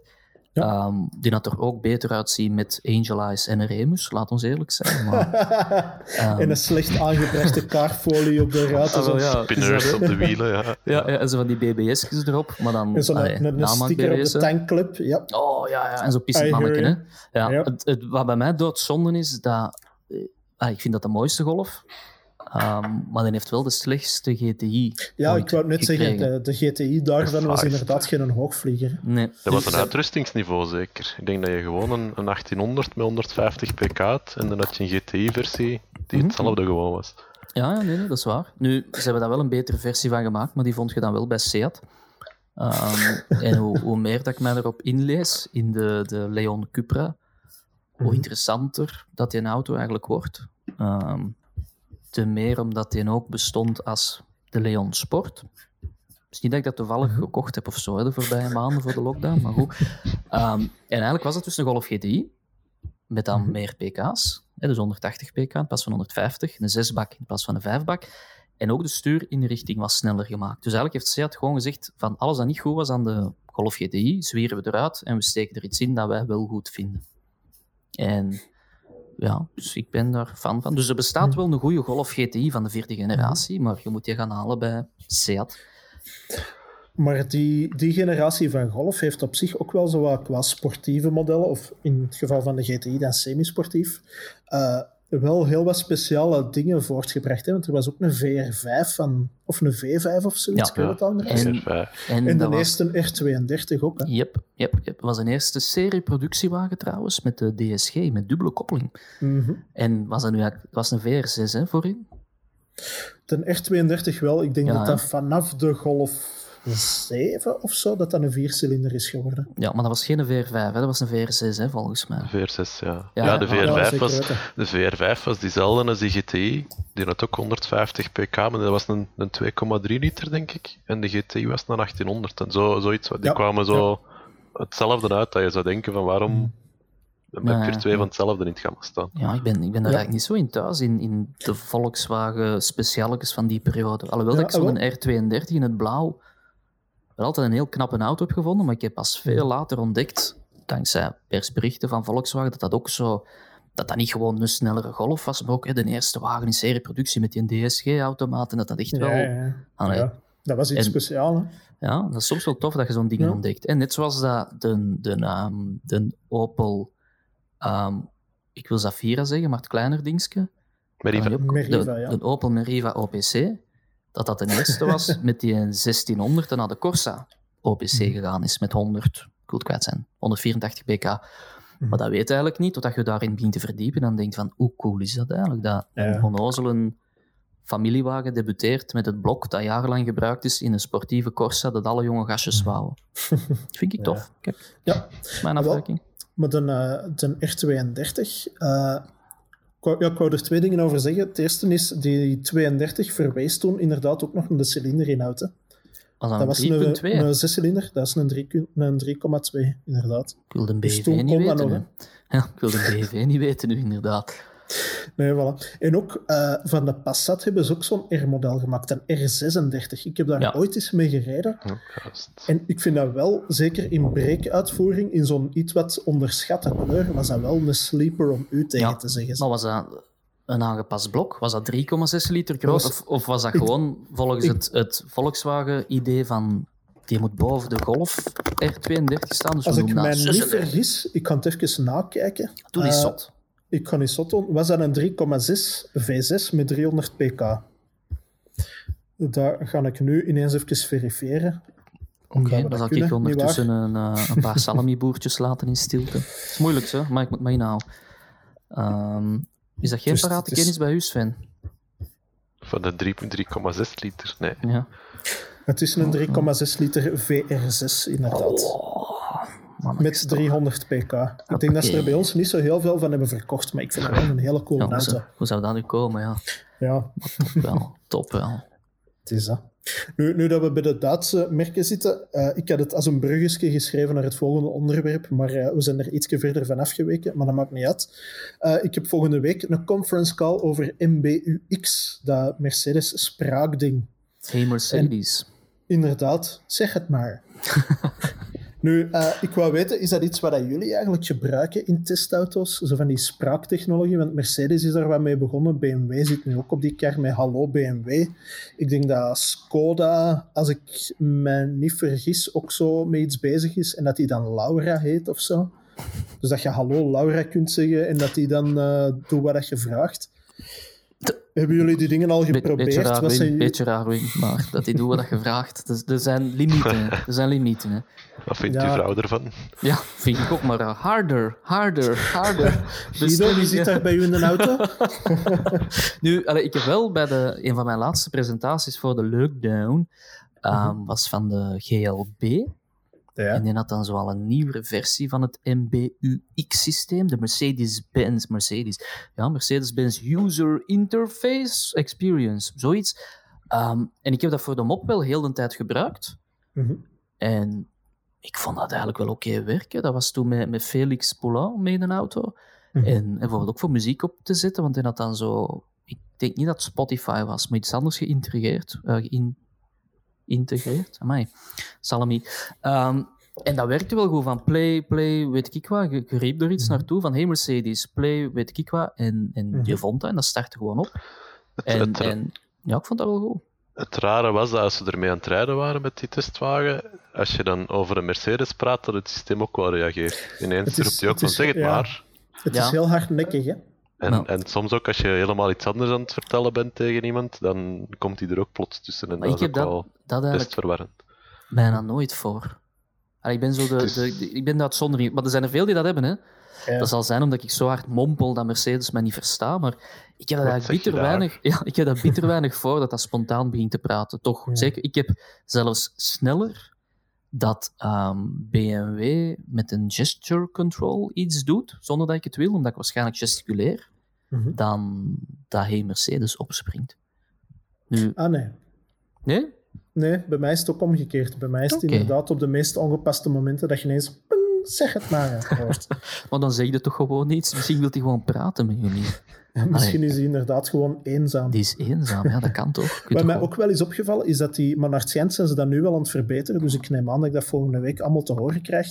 Ja. Ehm, die had er ook beter uitzien met Angel Eyes en Remus, laat ons eerlijk zijn. Maar, [LAUGHS] ehm, en een slecht aangebrachte kaartfolie op de ruiten. Ah, ja. Spinners op de wielen, ja. [LAUGHS] ja, ja, en zo van die BBS'jes erop, maar dan En allee, een, sticker op de tankclip. Ja. Oh ja, ja, en zo pissend hear manneken. Hè. Ja, Ja. Het, het, wat bij mij doodzonde is, dat, eh, ah, ik vind dat de mooiste golf, Ehm, maar die heeft wel de slechtste GTI. Ja, ik wou net gekregen. zeggen, de, de GTI daarvan was inderdaad geen hoogvlieger. Nee. Dat was Dus, een eh, uitrustingsniveau zeker. Ik denk dat je gewoon een, een 1800 met 150 pk had en dan had je een GTI-versie die Mhm. hetzelfde gewoon was. Ja, ja, nee, nee, dat is waar. Nu, ze hebben daar wel een betere versie van gemaakt, maar die vond je dan wel bij Seat. Ehm, en hoe, hoe meer dat ik mij erop inlees in de, de Leon Cupra, hoe Mhm. interessanter dat die auto eigenlijk wordt. Ehm te meer omdat die ook bestond als de Leon Sport. Het is niet dat ik dat toevallig Mhm. gekocht heb of zo, de voorbije maanden voor de lockdown, maar goed. Ehm, en eigenlijk was het dus een Golf GTI, met dan Mhm. meer pk's. Hè, dus 180 pk in plaats van 150, een zesbak in plaats van een vijfbak. En ook de stuurinrichting was sneller gemaakt. Dus eigenlijk heeft Seat gewoon gezegd van alles dat niet goed was aan de Golf GTI, zwieren we eruit en we steken er iets in dat wij wel goed vinden. En ja, dus ik ben daar fan van. Dus er bestaat wel een goede Golf GTI van de vierde generatie, maar je moet die gaan halen bij Seat. Maar die, die generatie van Golf heeft op zich ook wel zo wat qua sportieve modellen, of in het geval van de GTI dan semi-sportief, eh, wel heel wat speciale dingen voortgebracht. Hè? Want er was ook een VR5 van, of een V5 of zoiets, Ja. ik weet het al niet. En- En, de was... eerste R32 ook. Hè? Yep, yep, yep. Het was een eerste serie productiewagen trouwens, met de DSG, met dubbele koppeling. Mhm. En was dat nu eigenlijk, was een VR6 hè, voorin? De R32 wel. Ik denk Ja, dat dat vanaf de Golf 7 of zo, dat dat een viercilinder is geworden. Ja, maar dat was geen VR5, hè. dat was een VR6 hè, volgens mij. VR6, ja. Ja, Ja, de ja, VR5, zeker was, de VR5 was diezelfde als die GTI. Die had ook 150 pk, maar dat was een, een 2,3 liter, denk ik. En de GTI was een 1800. En zo, zoiets. Die Ja, kwamen zo hetzelfde uit, dat je zou denken van waarom heb Ja, je er ja, twee van hetzelfde in het gamma staan. Ja, ik ben, ik ben daar Ja. eigenlijk niet zo in thuis, in, in de Volkswagen specialetjes van die periode. Alhoewel Ja, dat ik zo'n R32 in het blauw wel altijd een heel knappe auto heb gevonden, maar ik heb pas veel later ontdekt, dankzij persberichten van Volkswagen, dat dat ook zo... Dat dat niet gewoon een snellere Golf was, maar ook hè, de eerste wagen in serieproductie met die DSG-automaat. En dat dat echt wel... Ja, ja. Allee. ja. Dat was iets En- speciaals. hè. Ja, dat is soms wel tof dat je zo'n dingen Ja. ontdekt. En net zoals dat de, de, ehm, de Opel, ehm, ik wil Zafira zeggen, maar het kleiner dingetje. Meriva. De, ja. de Opel Meriva OPC, dat dat de eerste was [LAUGHS] met die 1600 en naar de Corsa OPC Mhm. gegaan is met 100, ik wil het kwijt zijn, 184 pk. Mhm. Maar dat weet je eigenlijk niet, totdat je daarin begint te verdiepen. Dan denk je van, hoe cool is dat eigenlijk? Dat Ja. een onnozele familiewagen debuteert met het blok dat jarenlang gebruikt is in een sportieve Corsa dat alle jonge gastjes wouden. [LAUGHS] Vind ik tof. Kijk, Ja, mijn afwijking. maar de, eh, de R32... eh, ja, ik wou er twee dingen over zeggen. Het eerste is, die 32 verwees toen inderdaad ook nog naar de cilinder hè. Was Dat was een 3.2? een, een zescilinder, dat is een 3 een 3,2 inderdaad. Ik wilde een Dus BV niet weten. nog. Ja, ik wilde een BV niet weten nu, inderdaad. Nee, voilà. En ook eh, van de Passat hebben ze ook zo'n R-model gemaakt, een R36. Ik heb daar Ja. ooit eens mee gereden. Ja, juist. En ik vind dat wel, zeker in breekuitvoering, in zo'n iets wat onderschatte kleur, was dat wel een sleeper om u tegen Ja, te zeggen. Maar was dat een aangepast blok? Was dat 3,6 liter groot? Was- Of, of was dat ik- gewoon volgens ik- het, het Volkswagen-idee van die moet boven de Golf R32 staan? Dus Als ik mij niet vergis, ik kan het even nakijken. Doe die Eh, zot. Ik kan niet zot doen. Was dat een 3,6 V6 met 300 pk? Daar ga ik nu ineens even verifiëren. Oké, dan zal ik ondertussen een, eh, een paar [LAUGHS] salamiboertjes laten in stilte. Het is moeilijk, zo, maar ik moet mij inhouden. Ehm, is dat geen Dus parate is- kennis bij u, Sven? Van de 3 3,6 liter. Nee. Ja. Het is een 3,6 liter VR6, inderdaad. Oh, man, Met stop. 300 pk. Ik denk dat ze er bij ons niet zo heel veel van hebben verkocht, maar ik vind het wel een hele coole Ja, hoe, auto. zou, hoe zou dat nu komen? Ja, Ja, wel, [LAUGHS] top wel. het is dat. Nu, nu dat we bij de Duitse merken zitten, eh, ik had het als een bruggetje geschreven naar het volgende onderwerp, maar eh, we zijn er ietsje verder van afgeweken, maar dat maakt niet uit. Eh, ik heb volgende week een conference call over MBUX, dat Mercedes spraakding. Hey Mercedes. Inderdaad, zeg het maar. [LAUGHS] nu, eh, ik wou weten, is dat iets wat jullie eigenlijk gebruiken in testauto's? Zo van die spraaktechnologie, want Mercedes is daar wat mee begonnen. BMW zit nu ook op die kar met Hallo BMW. Ik denk dat Skoda, als ik me niet vergis, ook zo met iets bezig is en dat die dan Laura heet of zo. Dus dat je Hallo Laura kunt zeggen en dat die dan eh doet wat je vraagt. Hebben jullie die dingen al Be- geprobeerd? beetje raar, Wat Wim, zijn- beetje raar, Wim, maar dat die doen wat je vraagt. Dus, er zijn limieten. [LAUGHS] Er zijn limieten. Hè. Wat vindt Ja. uw vrouw ervan? Ja, vind ik ook, maar uh, harder, harder, harder. [LAUGHS] Guido, wie zit daar bij u in de auto? [LAUGHS] Nu, allee, ik heb wel bij de, een van mijn laatste presentaties voor de Lockdown, um, was van de GLB. Ja. En die had dan zoal een nieuwere versie van het MBUX-systeem, de Mercedes-Benz, Mercedes, ja, Mercedes-Benz User Interface Experience, zoiets. Ehm, en ik heb dat voor de mop wel heel de tijd gebruikt. Mhm. En ik vond dat eigenlijk wel oké werken. Dat was toen met, met Felix Poulain mee in een auto. Mhm. En, en bijvoorbeeld ook voor muziek op te zetten, want hij had dan zo... Ik denk niet dat Spotify was, maar iets anders geïntegreerd. eh geïn- integreerd? Amai. Salami. Ehm, en dat werkte wel goed, van play, play, weet ik wat. Je, je riep er iets Mhm. naartoe, van hey Mercedes, play, weet ik wat. En, en Mhm. je vond dat en dat startte gewoon op. Het, En, het, en ja, ik vond dat wel goed. het rare was dat als ze ermee aan het rijden waren met die testwagen, als je dan over een Mercedes praat, dat het systeem ook wel reageert. Ineens roept hij ook het van is- zeg het ja. maar. Het Ja. is heel hardnekkig, hè? En, Nou. en soms ook als je helemaal iets anders aan het vertellen bent tegen iemand, dan komt hij er ook plots tussen. En Maar dat ik is heb ook dat, wel dat best verwarrend. bijna nooit voor. Allee, ik ben zo de, Dus- de, de- ik ben de uitzondering. Maar er zijn er veel die dat hebben, hè. Ja. Dat zal zijn omdat ik zo hard mompel dat Mercedes mij niet verstaat. Maar ik heb dat Wat eigenlijk bitter daar? weinig, [LAUGHS] ja, ik heb dat bitter weinig voor dat dat spontaan begint te praten. Toch, Ja. zeker. Ik heb zelfs sneller dat ehm, BMW met een gesture control iets doet, zonder dat ik het wil, omdat ik waarschijnlijk gesticuleer, Mhm. dan dat hij Mercedes opspringt. Nu, Ah, nee. nee? Nee, bij mij is het ook omgekeerd. Bij mij is het inderdaad op de meest ongepaste momenten dat je ineens... zeg het maar. [LAUGHS] Maar dan zeg je toch gewoon iets. Misschien wil hij gewoon praten met jullie. En Misschien is hij inderdaad gewoon eenzaam. Die is eenzaam, ja, dat kan toch? Wat mij ook wel is opgevallen, is dat die... Maar naar het schijnt zijn ze dat nu wel aan het verbeteren, dus ik neem aan dat ik dat volgende week allemaal te horen krijg.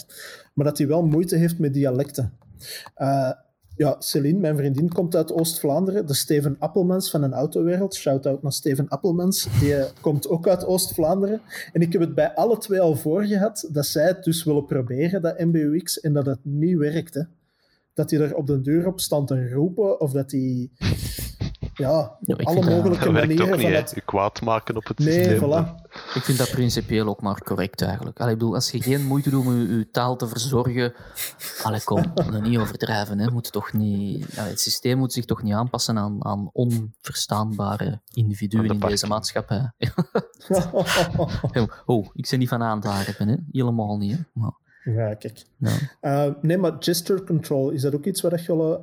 Maar dat hij wel moeite heeft met dialecten. Eh, ja, Celine, mijn vriendin, komt uit Oost-Vlaanderen. De Steven Appelmans van een autowereld. Shout-out naar Steven Appelmans. Die eh, komt ook uit Oost-Vlaanderen. En ik heb het bij alle twee al voor gehad dat zij het dus willen proberen, dat MBUX, en dat het niet werkte. Dat hij er op de deur op stond te roepen, of dat hij... Ja, Ja, op ik alle dat- mogelijke Dat werkt manieren ook niet, dat... Je kwaad maken op het Nee, systeem. voilà. Ik vind dat principieel ook maar correct eigenlijk. Allee, ik bedoel, als je geen moeite doet om je, je taal te verzorgen. Allee, kom, [LAUGHS] niet overdrijven. Hè. Moet toch niet, allee, het systeem moet zich toch niet aanpassen aan, aan onverstaanbare individuen Aan de in deze maatschappij. [LAUGHS] oh, ik ben niet van aan te harpen, hè. helemaal niet. Hè. Maar, Ja, kijk. ja. Eh, nee, maar gesture control, is dat ook iets wat je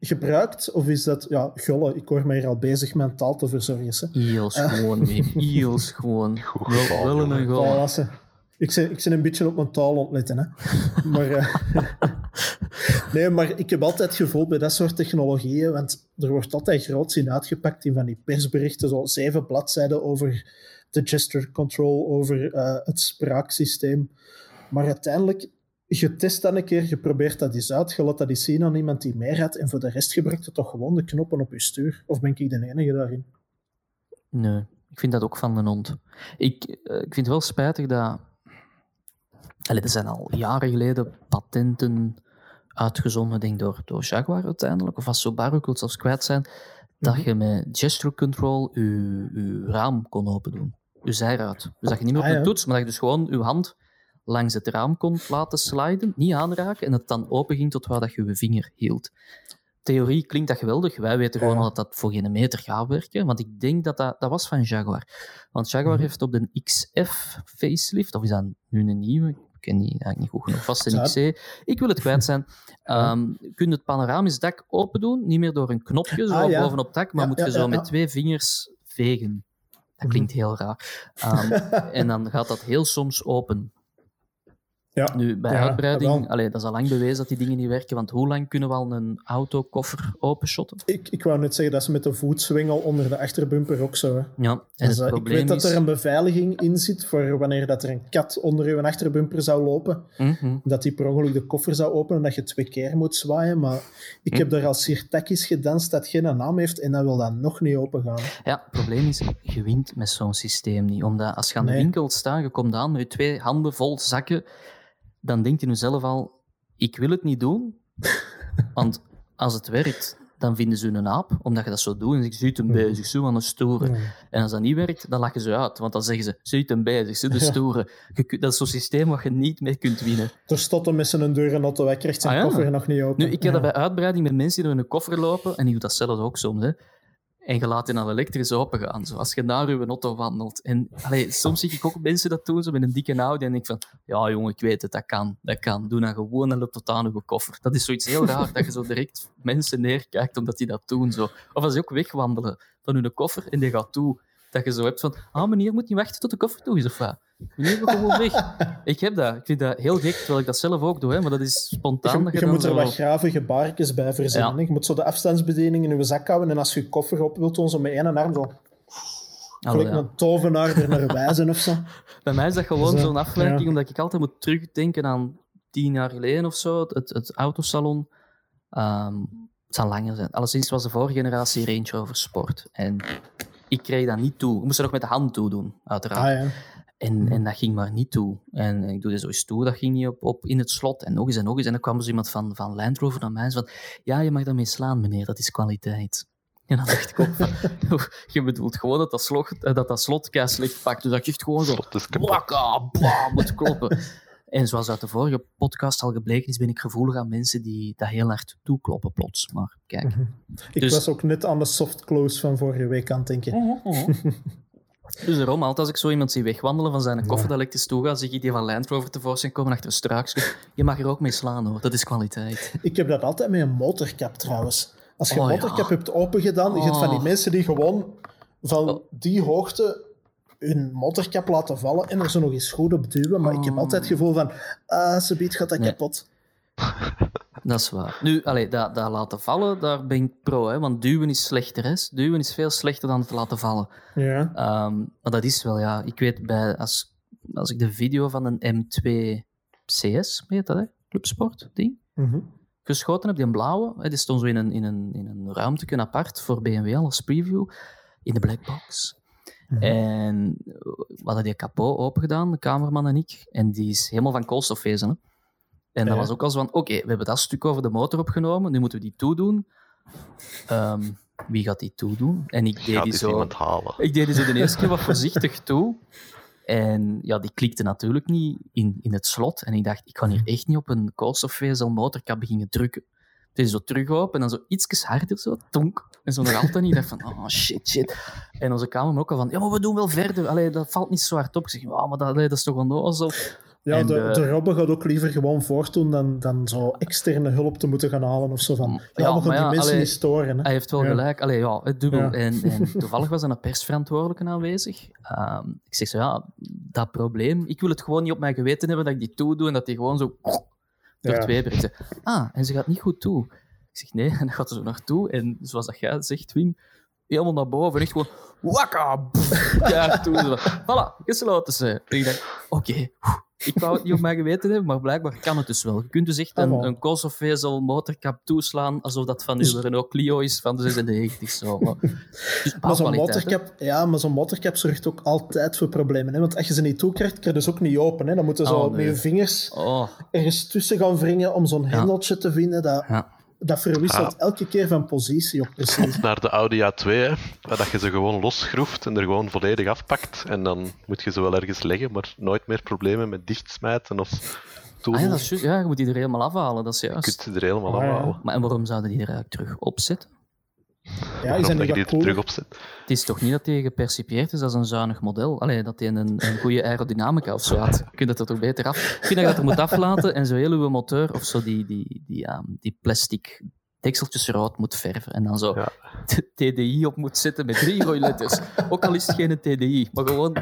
gebruikt? Of is dat... Ja, Golle, ik hoor mij hier al bezig mijn taal te verzorgen. Heel schoon, Wim. Heel schoon. Goed Wel, een goal. Ik ben, ik een beetje op mijn taal ontletten, hè. Maar, eh, [LAUGHS] Nee, maar ik heb altijd het gevoel bij dat soort technologieën, want er wordt altijd groots in uitgepakt in van die persberichten, zo zeven bladzijden over de gesture control, over uh, het spraaksysteem. Maar uiteindelijk, je test dat een keer, je probeert dat eens uit, je laat dat eens zien aan iemand die meer had, en voor de rest gebruikt je toch gewoon de knoppen op je stuur. Of ben ik de enige daarin? Nee, ik vind dat ook van een hond. Ik, uh, ik vind het wel spijtig dat... Allee, er zijn al jaren geleden patenten uitgezonden, denk door, door Jaguar uiteindelijk, of als Subaru, ik wil het zelfs kwijt zijn, dat mhm. je met gesture control je, je raam kon open doen. Je zijruit. Dus dat je niet meer op ah, de toets, maar dat je dus gewoon je hand langs het raam kon laten sliden, niet aanraken, en het dan open ging tot waar dat je je vinger hield. Theorie klinkt dat geweldig. Wij weten gewoon dat dat voor geen meter gaat werken. Want ik denk dat dat, dat was van Jaguar. Want Jaguar mhm. heeft op de XF facelift, of is dat nu een nieuwe? Ik ken die eigenlijk niet goed genoeg. Vast een XC. Ik wil het kwijt zijn. [LAUGHS] Um, kun je het panoramisch dak open doen, niet meer door een knopje zo ah, bovenop het dak, maar moet je zo met twee vingers vegen. Dat klinkt mhm. heel raar. Um, [LAUGHS] en dan gaat dat heel soms open. Ja. Nu, bij uitbreiding, allee, dat is al lang bewezen dat die dingen niet werken, want hoe lang kunnen we al een autokoffer openshotten? Ik, ik wou net zeggen, dat is met de voetswingel onder de achterbumper ook zo. Hè. Ja, en dus, het uh, ik weet dat er een beveiliging in zit voor wanneer dat er een kat onder je achterbumper zou lopen, mm dat die per ongeluk de koffer zou openen en dat je twee keer moet zwaaien, maar ik mm. heb daar al sirtakkies gedanst dat geen naam heeft en dan wil dat nog niet open gaan. Ja, het probleem is, je wint met zo'n systeem niet, omdat als je aan de winkel staat, je komt aan met je twee handen vol zakken dan denkt je nu zelf al, ik wil het niet doen, [LAUGHS] want als het werkt, dan vinden ze een aap, omdat je dat zo doet. En ze ziet hem bezig, zo aan een stoere. En als dat niet werkt, dan lachen ze uit, want dan zeggen ze, ziet hem bezig, zo de stoere. Dat is zo'n systeem waar je niet mee kunt winnen. Er stotten met zijn deur en auto, hij krijgt zijn ah, koffer nog niet open. Nu, ik heb dat bij uitbreiding met mensen die in een koffer lopen, en die doet dat zelf ook soms, hè. En je laat die dan elektrisch opengaan, zoals je naar je auto wandelt. En soms zie ik ook mensen dat doen, zo met een dikke Audi, en ik van, ja jongen, ik weet het, dat kan, dat kan. Doe dan gewoon een tot aan je koffer. Dat is zoiets heel raar, dat je zo direct mensen neerkijkt omdat die dat doen. Zo. Of als ze ook wegwandelen van hun koffer en die gaat toe, dat je zo hebt van, ah meneer, moet niet wachten tot de koffer toe is, of wat? We gewoon weg. Ik heb dat. Ik vind dat heel gek, terwijl ik dat zelf ook doe, hè, maar dat is spontaan. Je, je, je moet er wat gravige baartjes bij verzinnen. Je moet zo de afstandsbediening in je zak houden en als je je koffer op wilt doen, zo met één arm zo... Gelijk een tovenaar er naar wijzen of zo. [LAUGHS] Bij mij is dat gewoon zo'n afleiding, omdat ik altijd moet terugdenken aan tien jaar geleden of zo, het, het autosalon. Um, het zal langer zijn. Alleszins was de vorige generatie Range Rover Sport. En ik kreeg dat niet toe. Ik moest er nog met de hand toe doen, uiteraard. Ah, ja. En, mhm. en dat ging maar niet toe. En ik doe dit zo toe, dat ging niet op, op in het slot. En nog eens en nog eens. En dan kwam dus iemand van, van Land Rover naar mij en van... Ja, je mag daarmee slaan, meneer. Dat is kwaliteit. [LAUGHS] En dan dacht ik ook van... [LAUGHS] je bedoelt gewoon dat dat slot, eh, dat, dat slot slecht pakt. Dus dat je echt gewoon zo... Blakka, bam, moet kloppen. En zoals uit de vorige podcast al gebleken is, ben ik gevoelig aan mensen die dat heel hard toekloppen plots. Maar kijk. Mhm. Ik dus- was ook net aan de soft close van vorige week aan het denken. Mhm. [LAUGHS] Dus daarom, altijd als ik zo iemand zie wegwandelen van zijn koffer dat elektrisch toe gaat, zie ik die van Land Rover tevoorschijn komen achter een. Je mag er ook mee slaan hoor, dat is kwaliteit. Ik heb dat altijd met een motorkap trouwens. Als je een oh, motorkap hebt opengedaan, je hebt van die oh. mensen die gewoon van oh. die hoogte hun motorkap laten vallen en er zo nog eens goed op duwen. Maar ik heb altijd het gevoel van, ah, ze biedt gaat dat kapot. [LAUGHS] Dat is waar. Nu, allee, dat, dat laten vallen, daar ben ik pro, hè, want duwen is slechter. Hè. Duwen is veel slechter dan het laten vallen. Ja. Um, maar dat is wel, ja. Ik weet, bij, als, als ik de video van een M2 CS, weet dat, hè? Clubsport, ding, mm geschoten heb, die een blauwe, hè, die stond zo in een, in een, in een ruimte apart voor BMW als preview, in de blackbox. Mm En we hadden die kapot opengedaan, de cameraman en ik, en die is helemaal van koolstofvezel, hè. En dat was ook al zo van, oké, we hebben dat stuk over de motor opgenomen, nu moeten we die toedoen. Um, wie gaat die toedoen? En ik deed die zo... Ik deed die zo de [LAUGHS] eerste keer wat voorzichtig toe. En ja, die klikte natuurlijk niet in, in het slot. En ik dacht, ik kan hier echt niet op een koolstofvezel motorkap beginnen drukken. Het is zo terug op en dan zo iets harder, zo, tonk. En zo nog [LAUGHS] altijd niet. Ik dacht van, oh shit, shit. En onze kamer ook al van, ja, maar we doen wel verder. Allee, dat valt niet zo hard op. Ik zeg, oh, maar dat, dat is toch onnozel. Ja, de, uh, de Robbe gaat ook liever gewoon voortdoen dan, dan zo externe hulp te moeten gaan halen of zo van. Ja, ja we gaan die mensen niet storen. Hè. Hij heeft wel gelijk. Allee, ja, het dubbel. En, en, [LAUGHS] toevallig was er een persverantwoordelijke aanwezig. Um, ik zeg zo, ja, dat probleem, ik wil het gewoon niet op mijn geweten hebben dat ik die toedoe en dat die gewoon zo Door Ja. twee berichten. Ah, en ze gaat niet goed toe. Ik zeg nee, [LAUGHS] en dan gaat ze zo naartoe. En zoals dat jij zegt, Wim, helemaal naar boven. Echt gewoon, wakka! [LAUGHS] Ja, toen zo. Voilà, gesloten ze. En ik dacht, oké, ik wou het niet op mijn geweten hebben, maar blijkbaar kan het dus wel. Je kunt dus echt een, Ah, een koolstofvezel motorkap toeslaan, alsof dat van uw Renault Clio is van de 96. Zo. Maar, [LAUGHS] dus Maar zo'n hè. ja, maar zo'n motorcap zorgt ook altijd voor problemen. Hè? Want als je ze niet toekrijgt, krijg je dus ook niet open. Hè? Dan moeten ze Oh, zo nee. met je vingers Oh, ergens tussen gaan wringen om zo'n hendeltje te vinden. Dat, ja. Dat verwisselt elke keer van positie ook precies. Naar de Audi A2, hè, waar dat je ze gewoon losschroeft en er gewoon volledig afpakt. En dan moet je ze wel ergens leggen, maar nooit meer problemen met dichtsmijten of Ah ja, dat is juist. Ja, je moet die er helemaal afhalen, dat is Je juist. kunt ze er helemaal Ah, ja. afhalen. Maar en waarom zouden die er eigenlijk terug opzetten? Ja, is dat die er terug. Het is toch niet dat die gepercipieerd is als een zuinig model? Allee, dat die een, een goede aerodynamica of zo had. Je kunt dat er toch beter af... Ik vind dat je dat er moet aflaten en zo heel uw motor of zo die, die, die, ja, die plastic dekseltjes rood moet verven. En dan zo Ja. de TDI op moet zetten met drie rode letters. Ook al is het geen TDI, maar gewoon...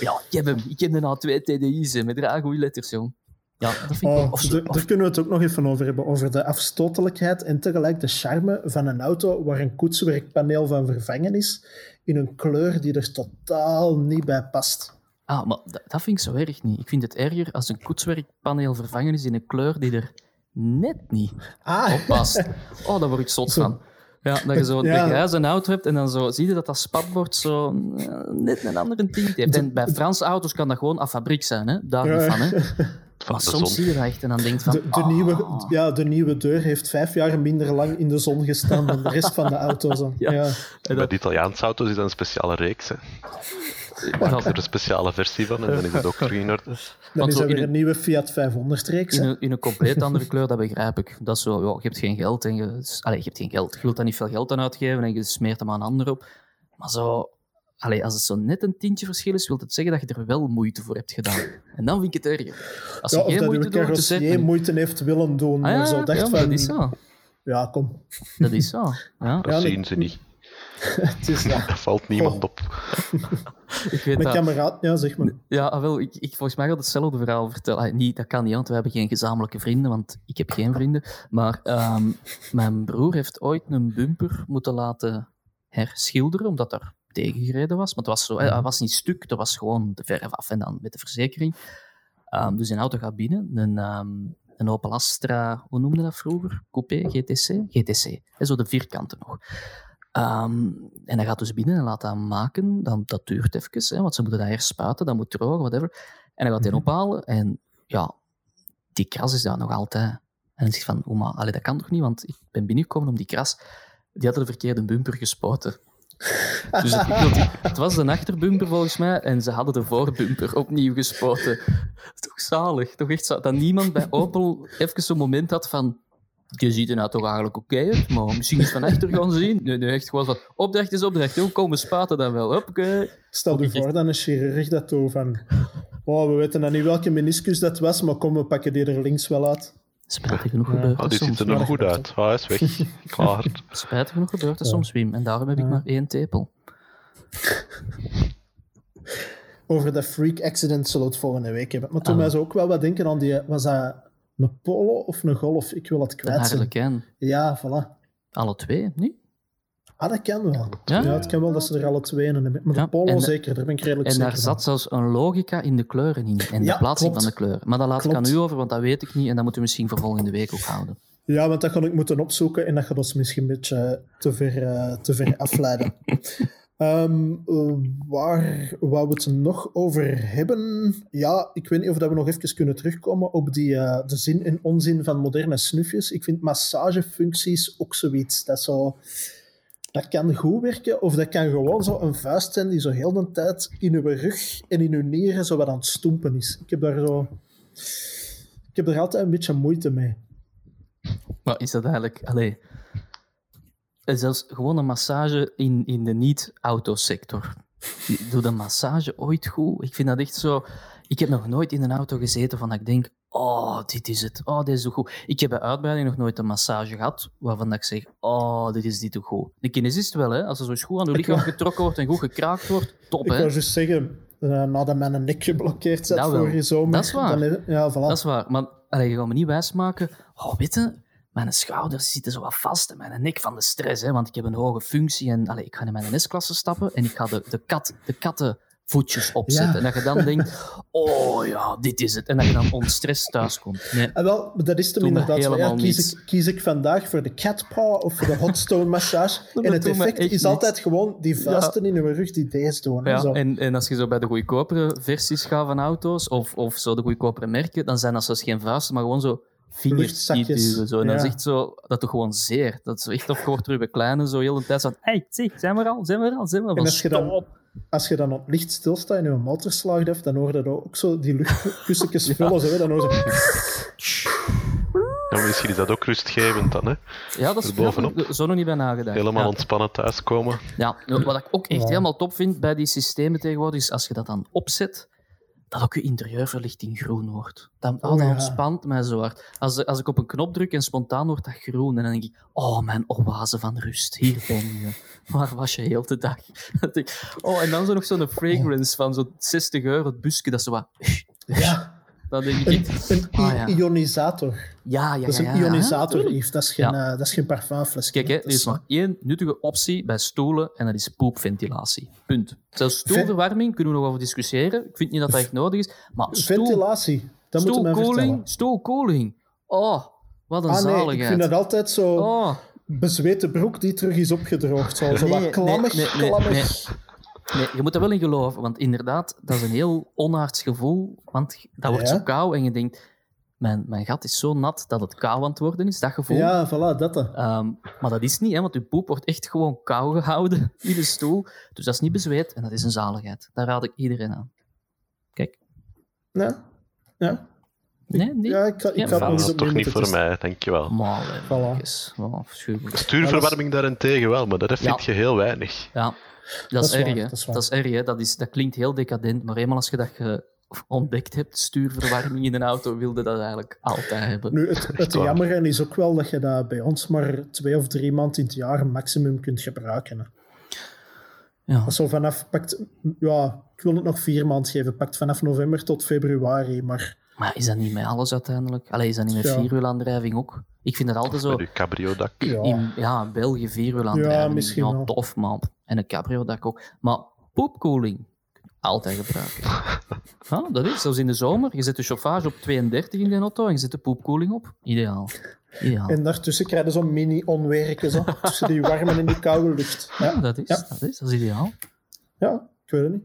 Ja, ik heb hem. Ik heb er nou twee TDI's hè, met drie goede letters, jong. Ja, dat vind ik wel... Oh, Of, daar, daar kunnen we het ook nog even over hebben. Over de afstotelijkheid en tegelijk de charme van een auto waar een koetswerkpaneel van vervangen is in een kleur die er totaal niet bij past. Ah, maar dat, dat vind ik zo erg niet. Ik vind het erger als een koetswerkpaneel vervangen is in een kleur die er net niet Ah, op past. Oh, daar word ik zot Zo. van. Ja, dat je zo Ja. een grijze auto hebt en dan zo, zie je dat dat spatbord zo eh, net een andere tint heeft. En bij Franse auto's kan dat gewoon af fabriek zijn, hè? daar niet van. Hè? [LAUGHS] Van Maar de soms zon. zie je dat echt en dan denk je van... de, de, ah, nieuwe, ja, de nieuwe deur heeft vijf jaar minder lang in de zon gestaan dan de rest van de auto's. [LAUGHS] Ja. Ja. en Bij de Italiaanse auto's is dat een speciale reeks. Hè. dat- Er is een speciale versie van en dan is het ook terug in orde. [LAUGHS] Dan is er weer een nieuwe Fiat 500-reeks. in, een, in een compleet andere kleur, dat begrijp ik. Dat is zo, ja, je hebt geen geld en je... Allee, je hebt geen geld. Je wilt daar niet veel geld aan uitgeven en je smeert hem aan een ander op. Maar zo... Allee, als het zo net een tientje verschil is, wil het zeggen dat je er wel moeite voor hebt gedaan. [LAUGHS] En dan vind ik het erger. Als je Ja, geen dat moeite doet, te carrossier zeggen... moeite heeft willen doen. Ah, ja, zo ja, van, dat is zo. Ja, kom. Dat is zo. Ja. [LAUGHS] Dat Ja, zien ze niet. [LAUGHS] Het is dat. Dat valt niemand op. Ik weet Mijn dat. kameraad, ja, zeg maar. Ja, ah, wel, ik, ik volgens mij gaat hetzelfde verhaal vertellen. Ah, niet, dat kan niet, want we hebben geen gezamenlijke vrienden, want ik heb geen vrienden. Maar ehm, mijn broer heeft ooit een bumper moeten laten herschilderen, omdat er tegengereden was. Maar het was, zo, eh, hij was niet stuk, dat was gewoon de verf af en dan met de verzekering. Ehm, dus een auto gaat binnen, een, ehm, een Opel Astra, hoe noemde dat vroeger? Coupé, GTC? GTC, hè, zo de vierkanten nog. Ehm, en hij gaat dus binnen en laat dat maken. Dan, dat duurt even, hè, want ze moeten dat herspuiten, dat moet drogen, whatever. En hij gaat die ophalen en ja, die kras is daar nog altijd. En hij zegt van, oma, allee, dat kan toch niet, want ik ben binnengekomen om die kras. Die hadden de verkeerde bumper gespoten. [LAUGHS] Dus het, ik was de achterbumper volgens mij en ze hadden de voorbumper opnieuw gespoten. Toch zalig, toch echt. Dat niemand bij Opel even zo'n moment had van je ziet er nou toch eigenlijk oké uit, maar misschien eens van achter gaan zien. Nee, nee, echt gewoon van opdracht is opdracht, joh, komen spaten dan wel. Stel je voor dat een chirurg dat doet van... Oh, we weten dan niet welke meniscus dat was, maar kom, we pakken die er links wel uit. Spijtig genoeg Ja. gebeurt Oh, dat die soms. ziet er nog goed uit. Ah, hij is weg. [LAUGHS] Klaar. Spijtig genoeg gebeurt dat Ja. soms, Wim. En daarom heb ik maar één tepel. [LAUGHS] Over dat freak accident zullen we het volgende week hebben. Maar toen Ah. mij zo ook wel wat denken aan die... Was dat een polo of een golf? Ik wil het De kwijt zijn. Ja, voilà. Alle twee, niet? Ah, dat kan wel. Ja? Ja, het kan wel dat ze er alle twee in hebben. Maar Ja, de polo en- zeker, daar ben ik redelijk En zeker daar zat zelfs een logica in de kleuren in. En Ja, de plaatsing klopt. van de kleuren. Maar dat laat ik aan u over, want dat weet ik niet. En dat moeten we misschien voor volgende week ook houden. Ja, want dat ga ik moeten opzoeken en dat gaat ons misschien een beetje te ver, eh, te ver [LAUGHS] afleiden. Ehm, eh, waar wou we het nog over hebben? Ja, ik weet niet of dat we nog even kunnen terugkomen op die, eh, de zin en onzin van moderne snufjes. Ik vind massagefuncties ook zoiets. Dat, zo, dat kan goed werken, of dat kan gewoon zo een vuist zijn die zo heel de tijd in uw rug en in uw nieren zo wat aan het stoempen is. Ik heb daar zo... Ik heb er altijd een beetje moeite mee. Maar is dat eigenlijk... Allee, en zelfs gewoon een massage in, in de niet-autosector. Doe de massage ooit goed? Ik vind dat echt zo... Ik heb nog nooit in een auto gezeten van dat ik denk... Oh, dit is het. Oh, dit is zo goed. Ik heb bij uitbreiding nog nooit een massage gehad waarvan ik zeg... Oh, dit is dit zo goed. De kinesist wel, hè. Als er zo goed aan de Ik lichaam getrokken wordt en goed gekraakt wordt, top, Ik hè. wou juist zeggen, eh, nadat mijn nek geblokkeerd zat Dat vorige zomer. Dat is waar. Dan, ja, voilà. Dat is waar. Maar allee, je gaat me niet wijsmaken. Oh, weet je, mijn schouders zitten zo wat vast en mijn nek van de stress. Hè, want ik heb een hoge functie en allee, ik ga in mijn S-klasse stappen en ik ga de, de, kat, de kattenvoetjes opzetten. Ja. En dat je dan [LAUGHS] denkt, oh ja, dit is het. En dat je dan onstrest thuiskomt. Nee. En wel, maar dat is hem inderdaad zo. Ja, helemaal kies, ik, kies ik vandaag voor de cat paw of voor de [LAUGHS] hot stone massage? En het effect is altijd gewoon die vuisten in uw rug die deze doen. Ja, zo. en, en als je zo bij de goedkopere versies gaat van auto's, of, of zo de goedkopere merken, dan zijn dat zelfs geen vuisten, maar gewoon zo vingers die duwen. Zo. En Ja. echt zo, dat toch gewoon zeer. Dat is echt of je wordt er bij kleine zo heel de tijd van, hey, zeg, zijn we er al, zijn we er al, zijn we er al. En als je dan-. Als je dan op licht stilstaat en je motor slaagt af, dan hoor je dat ook zo die luchtkussentjes [LAUGHS] vullen. Zo, hè. dan hoor je Ja, misschien is dat ook rustgevend dan, hè? Ja, dat is bovenop. Zo nog niet bij nagedacht. Helemaal ja. ontspannen thuiskomen. Ja, wat ik ook echt Ja. helemaal top vind bij die systemen tegenwoordig, is als je dat dan opzet, dat ook je interieurverlichting groen wordt. Dat, oh, dat ja. ontspant mij zo hard. Als, als ik op een knop druk en spontaan wordt dat groen, en dan denk ik, oh, mijn oase van rust, hier ben je. [LAUGHS] Waar was je heel de dag? [LAUGHS] Oh, en dan zo nog zo'n fragrance van zo'n 60 euro, het busje, dat zo wat... [LAUGHS] ja, Dan denk ik een, echt, een Ah, ja. ionisator. ja, ja, Dat is een ionisator, Yves. Dat is geen, eh, dat is geen parfumfles. Kijk, hè, er is maar één nuttige optie bij stoelen en dat is poepventilatie. Punt. Zelfs stoelverwarming kunnen we nog over discussiëren. Ik vind niet dat dat echt nodig is. Maar stoel, Ventilatie, dat moet vertellen. stoelkoeling. Oh, wat een Ah nee, ik zaligheid. vind dat altijd zo Oh, bezweten broek die terug is opgedroogd. Zo, zo Nee, wat klammig, nee, nee, nee, klammig. Nee, je moet er wel in geloven, want inderdaad, dat is een heel onaards gevoel. Want dat wordt Ja. zo kou en je denkt, mijn, mijn gat is zo nat dat het kou aan het worden is, dat gevoel. Ja, voilà, dat. Ehm, maar dat is niet, hè, want je poep wordt echt gewoon kou gehouden [LAUGHS] in de stoel. Dus dat is niet bezweet en dat is een zaligheid. Daar raad ik iedereen aan. Kijk. Ja. Ja. Nee, nee. ja, ik, ga- ik Ja, ga Dat is toch niet voor mij, dankjewel. Maar, hè, Voilà. Stuurverwarming daarentegen wel, maar dat vind Ja. je heel weinig. Ja, dat, is erg, hè. dat is waar. Dat is erg, hè. Dat, is, dat klinkt heel decadent, maar eenmaal als je dat ge- ontdekt hebt, stuurverwarming in een auto, wilde dat eigenlijk altijd hebben. Nu, het, het waar. jammere is ook wel dat je dat bij ons maar twee of drie maanden in het jaar maximum kunt gebruiken. Hè. Ja. Zo vanaf, pakt, ja, ik wil het nog vier maanden geven, pakt vanaf november tot februari, maar Maar is dat niet met alles uiteindelijk? Allee, is dat niet met Ja. vierwielaandrijving ook? Ik vind dat altijd zo... Met je cabrio-dak. ja. In ja, België vierwielaandrijving. Ja, misschien ja, wel. tof, man. En een cabrio-dak ook. Maar poepkoeling, altijd gebruiken. ja, [LAUGHS] dat is, zelfs in de zomer. Je zet de chauffage op 32 in de auto en je zet de poepkoeling op. Ideaal. Ideaal. En daartussen krijg je zo'n mini-onwerken, zo, [LAUGHS] tussen die warme en die koude lucht. Ja, Ja, dat is, Ja. dat is, dat is ideaal. ja ik weet het niet.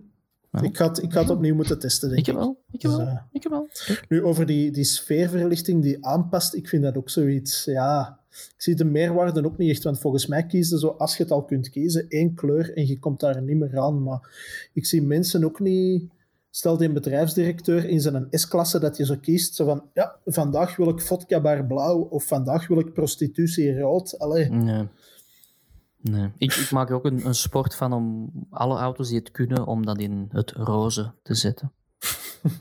Ja. Ik, het, ik het opnieuw moeten testen, denk Ik ik. heb wel, ik heb Dus, wel, eh, ik heb wel. Nu, over die, die sfeerverlichting die aanpast, ik vind dat ook zoiets, ja... Ik zie de meerwaarde ook niet echt, want volgens mij kies je zo, als je het al kunt kiezen, één kleur en je komt daar niet meer aan. Maar ik zie mensen ook niet... Stel die een bedrijfsdirecteur in zijn S-klasse dat je zo kiest, zo van, ja, vandaag wil ik vodka bar blauw of vandaag wil ik prostitutie rood. Allee, Nee. Nee. Ik, ik maak er ook een, een sport van om alle auto's die het kunnen, om dat in het roze te zetten.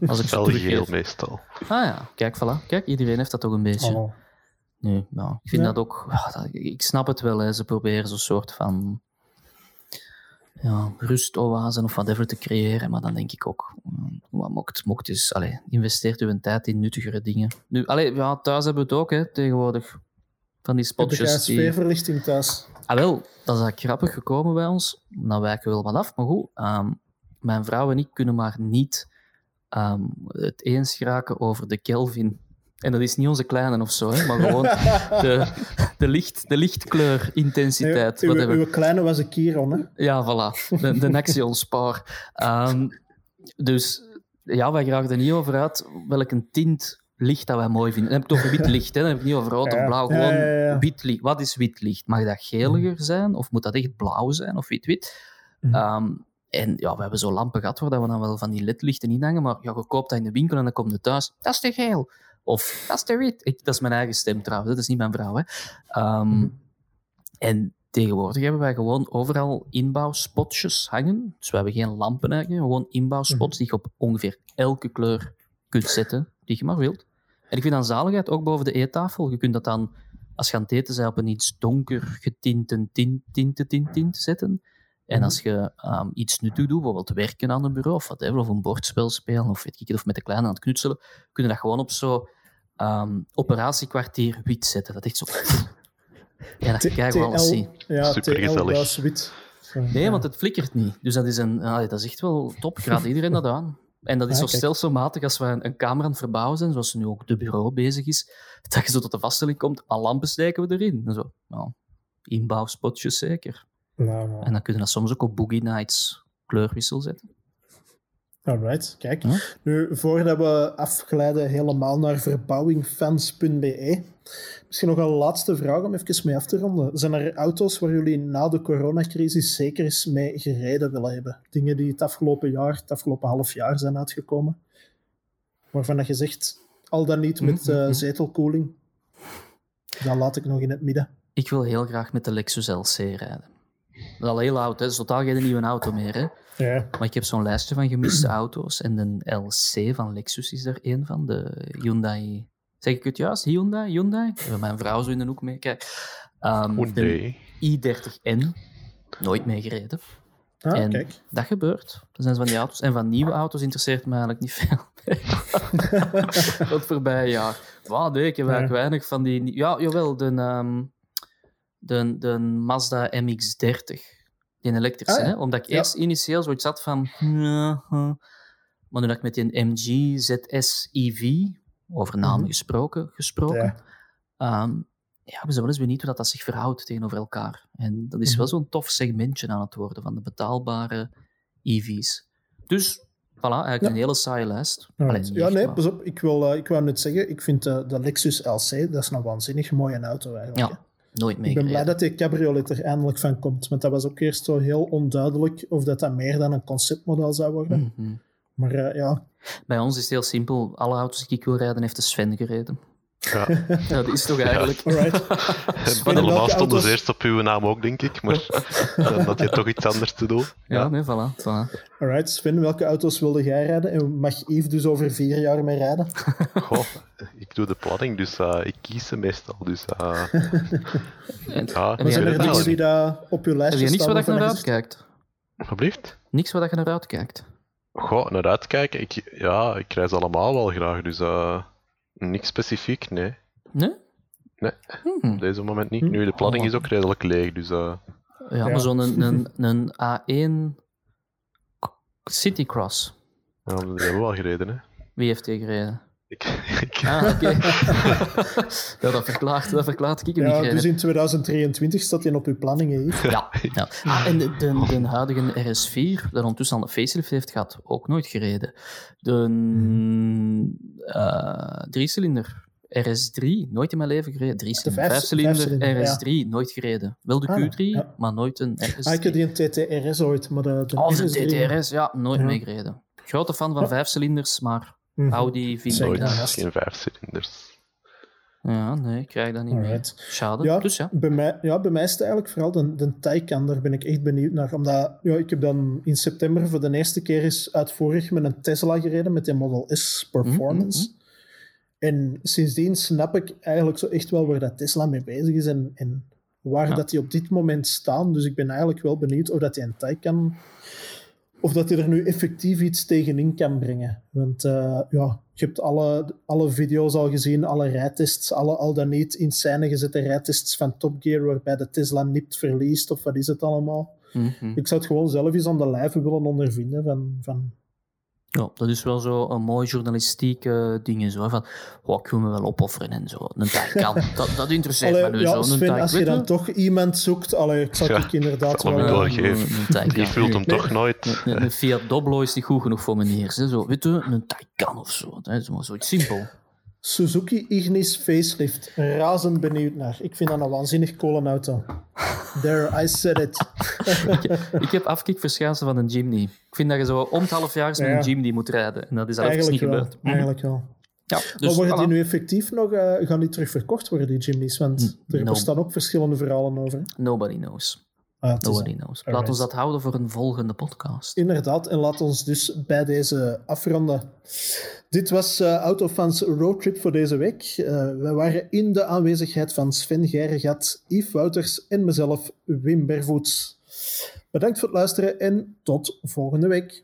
Als ik Wel geel meestal. Ah ja, kijk, voilà. Kijk, iedereen heeft dat toch een beetje. hallo. Ja, ik vind Ja. dat ook... ja, dat- ik snap het wel, hè. ze proberen zo'n soort van ja, rustoasen of whatever te creëren, maar dan denk ik ook, mm, maar mocht, mocht dus, allee, investeert uw tijd in nuttigere dingen. Nu, allee, ja, thuis hebben we het ook, hè, tegenwoordig. Van die Heb spotjes die... sfeerverlichting thuis? Ah, wel, dat is eigenlijk grappig gekomen bij ons. Dan wijken we wel wat af, maar goed. ehm, mijn vrouw en ik kunnen maar niet ehm, het eens geraken over de Kelvin. En dat is niet onze kleine of zo, hè, maar gewoon [LAUGHS] de, de, licht, de lichtkleur-intensiteit. uw, whatever. uw kleine was een Kiron, hè? Ja, voilà. [LAUGHS] De, de Nexion Spar. Ehm, dus ja, wij geraken er niet over uit welke tint licht dat wij mooi vinden. Dan heb ik het over wit licht, hè. dan heb ik niet over rood Ja. of blauw. Gewoon ja, ja. wit licht. Wat is wit licht? Mag dat geliger zijn of moet dat echt blauw zijn of wit-wit? Mhm. Ehm, en ja, we hebben zo lampen gehad waar we dan wel van die ledlichten in hangen, maar ja, je koopt dat in de winkel en dan komt het thuis. Dat is te geel. Of te wit. Ik, dat is mijn eigen stem trouwens, dat is niet mijn vrouw. Hè. Ehm, Mhm. En tegenwoordig hebben wij gewoon overal inbouwspotjes hangen. Dus we hebben geen lampen eigenlijk, gewoon inbouwspots die je op ongeveer elke kleur kunt zetten die je maar wilt. En ik vind dan zaligheid ook boven de eettafel. Je kunt dat dan, als je aan het eten bent, op een iets donker getinte tint, tinte, tint, tint zetten. En als je ehm, iets nuttig doet, bijvoorbeeld werken aan een bureau of whatever, of een bordspel spelen, of weet ik het, of met de kleine aan het knutselen, kun je dat gewoon op zo ehm, operatiekwartier wit zetten. Dat is echt zo... [LAUGHS] Ja, dat krijg je wel eens zien. Ja, Supergezellig. Wit. Nee, want het flikkert niet. Dus dat is, een, allee, dat is echt wel top. Ik raad iedereen dat aan. En dat is Ah, zo kijk. stelselmatig als we een, een kamer aan het verbouwen zijn, zoals nu ook de bureau bezig is, dat je zo tot de vaststelling komt, al lampen steken we erin. En zo, nou, inbouwspotjes zeker. Nou, nou. En dan kun je dat soms ook op Boogie Nights kleurwissel zetten. Alright, kijk. Nu, voordat we afglijden helemaal naar verbouwingfans.be, misschien nog een laatste vraag om even mee af te ronden. Zijn er auto's waar jullie na de coronacrisis zeker eens mee gereden willen hebben? Dingen die het afgelopen jaar, het afgelopen half jaar zijn uitgekomen? Waarvan dat je zegt, al dan niet met Mhm. zetelkoeling? Dat laat ik nog in het midden. Ik wil heel graag met de Lexus LC rijden. Dat is al heel oud, hè. dat is totaal geen nieuwe auto meer. Hè. Ja. Maar ik heb zo'n lijstje van gemiste auto's. En de LC van Lexus is er één van. De Hyundai. Zeg ik het juist? Hyundai? Hyundai? Mijn vrouw zo in de hoek mee. Kijk. Ehm, Oh de nee. i30N. Nooit meegereden. Ah, en kijk. dat gebeurt. Dat zijn van die auto's. En van nieuwe auto's interesseert me eigenlijk niet veel. Dat [LAUGHS] voorbije jaar. Wat, nee, ik heb eigenlijk Ja. weinig van die... Ja, jawel, de, ehm, de, de Mazda MX-30. Die elektrische, Ah, ja. hè? Omdat ik Ja. eerst initieel zoiets had van... Maar nu dat ik met die MG ZS EV, over namen Mhm. gesproken, gesproken Ja. Ehm, ja, we zijn wel eens benieuwd hoe dat, dat zich verhoudt tegenover elkaar. En dat is Mhm. wel zo'n tof segmentje aan het worden van de betaalbare EV's. Dus, voilà, eigenlijk Ja. een hele saaie lijst. Allee, ja, nee, maar- pas op. Ik, wil, eh, ik wou net zeggen, ik vind eh, de Lexus LC, dat is een waanzinnig mooie auto eigenlijk. Ja, nooit Ik ben blij dat die cabriolet er eindelijk van komt, want dat was ook eerst zo heel onduidelijk of dat, dat meer dan een conceptmodel zou worden. Mhm. Maar eh, ja, Bij ons is het heel simpel. Alle auto's die ik wil rijden, heeft de Sven gereden. Ja. [LAUGHS] Ja, dat is toch eigenlijk... Sven, allemaal stonden ze auto's- eerst op uw naam ook, denk ik. Maar [LAUGHS] dan had je toch iets anders te doen. Ja, nee, voilà. voilà. alright, Sven, welke auto's wilde jij rijden? En mag Yves dus over vier jaar mee rijden? [LAUGHS] Goh, ik doe de planning, dus eh, ik kies ze meestal. Dus eh, En, ja, en Zijn er dingen die niet. daar op je heb niks staan? waar je naar waarvan je zegt, uitkijkt? Alsjeblieft. Niks waar je naar uitkijkt? Goh, naar uitkijken. Ik, ja, ik reis allemaal wel graag, dus eh niks specifiek, nee. Nee? Nee. Hmm. Op deze moment niet. Nu, de planning is ook redelijk leeg, dus eh, Ja, Ja. maar zo'n een, een, een A1 Citycross. ja, dat hebben we wel gereden, hè. Wie heeft die gereden? Ik, [LAUGHS] ik, Ah, oké. [LAUGHS] ja, dat verklaart, dat verklaart ik Ja, dus in 2023 staat hij op uw planningen, Yves. Ja, ja. Ah, en de, de, de huidige RS4, dat ondertussen al een facelift heeft gehad, ook nooit gereden. De eh driecilinder RS3, nooit in mijn leven gereden. Driecilinder, vijf- vijfcilinder vijfcilinder, RS3, nooit gereden. Wel de Ah, Q3, ja. maar nooit een RS3. Ah, ik heb die een TTRS ooit, maar de, de Of de RS3 TTRS, ja, nooit Ja. meegereden. Grote fan van Ja. vijfcilinders, maar Mhm. Audi Zeker. nooit dat- naast. geen vijf cilinders. Ja, nee, ik krijg dat niet Alright. mee. Schade. Ja, Dus ja. Bij mij, ja, bij mij is het eigenlijk vooral de, de Taycan. Daar ben ik echt benieuwd naar. Omdat ja, ik heb dan in september voor de eerste keer eens uitvoerig met een Tesla gereden, met de Model S Performance. Mhm, En sindsdien snap ik eigenlijk zo echt wel waar dat Tesla mee bezig is en, en waar Ja. dat die op dit moment staan. Dus ik ben eigenlijk wel benieuwd of dat die een Taycan... Of dat hij er nu effectief iets tegenin kan brengen. Want eh, ja, je hebt alle, alle video's al gezien, alle rijtests, alle al dan niet in scène gezette rijtests van Top Gear, waarbij de Tesla nipt verliest, of wat is het allemaal. Mhm. Ik zou het gewoon zelf eens aan de lijve willen ondervinden. Van, van, Ja, dat is wel zo een mooi journalistiek eh, ding. Zo, van, oh, ik wil me wel opofferen en zo. Een Taycan, [LAUGHS] dat, dat interesseert Allee, me nu ja, zo. Een als je dan je? toch iemand zoekt, allee, ik zou Ja, ik inderdaad zal hem wel... wel een- geven. een Taycan. Die vult hem Nee. toch nooit. Een, een Fiat Doblo is niet goed genoeg voor meneer. Zo, weet je, een Taycan of zo. Dat is maar zoiets simpel. Suzuki Ignis facelift. Razend benieuwd naar. Ik vind dat een waanzinnig coole auto. There, I said it. [LAUGHS] Ik heb afkik verschijnsel van een Jimny. Ik vind dat je zo om het half jaar eens met Ja. een Jimny moet rijden. En dat is Eigenlijk niet wel. gebeurd. Mhm. Eigenlijk wel. Ja, maar dus worden die nu effectief nog... eh, gaan die terug verkocht worden, die Jimny's? Want er no. bestaan ook verschillende verhalen over. Nobody knows. Ah, Nobody knows. Laat ons dat houden voor een volgende podcast. Inderdaad, en laat ons dus bij deze afronden. Dit was eh Autofans Roadtrip voor deze week. Eh wij waren in de aanwezigheid van Sven Gergat, Yves Wouters en mezelf, Wim Bervoets. Bedankt voor het luisteren en tot volgende week.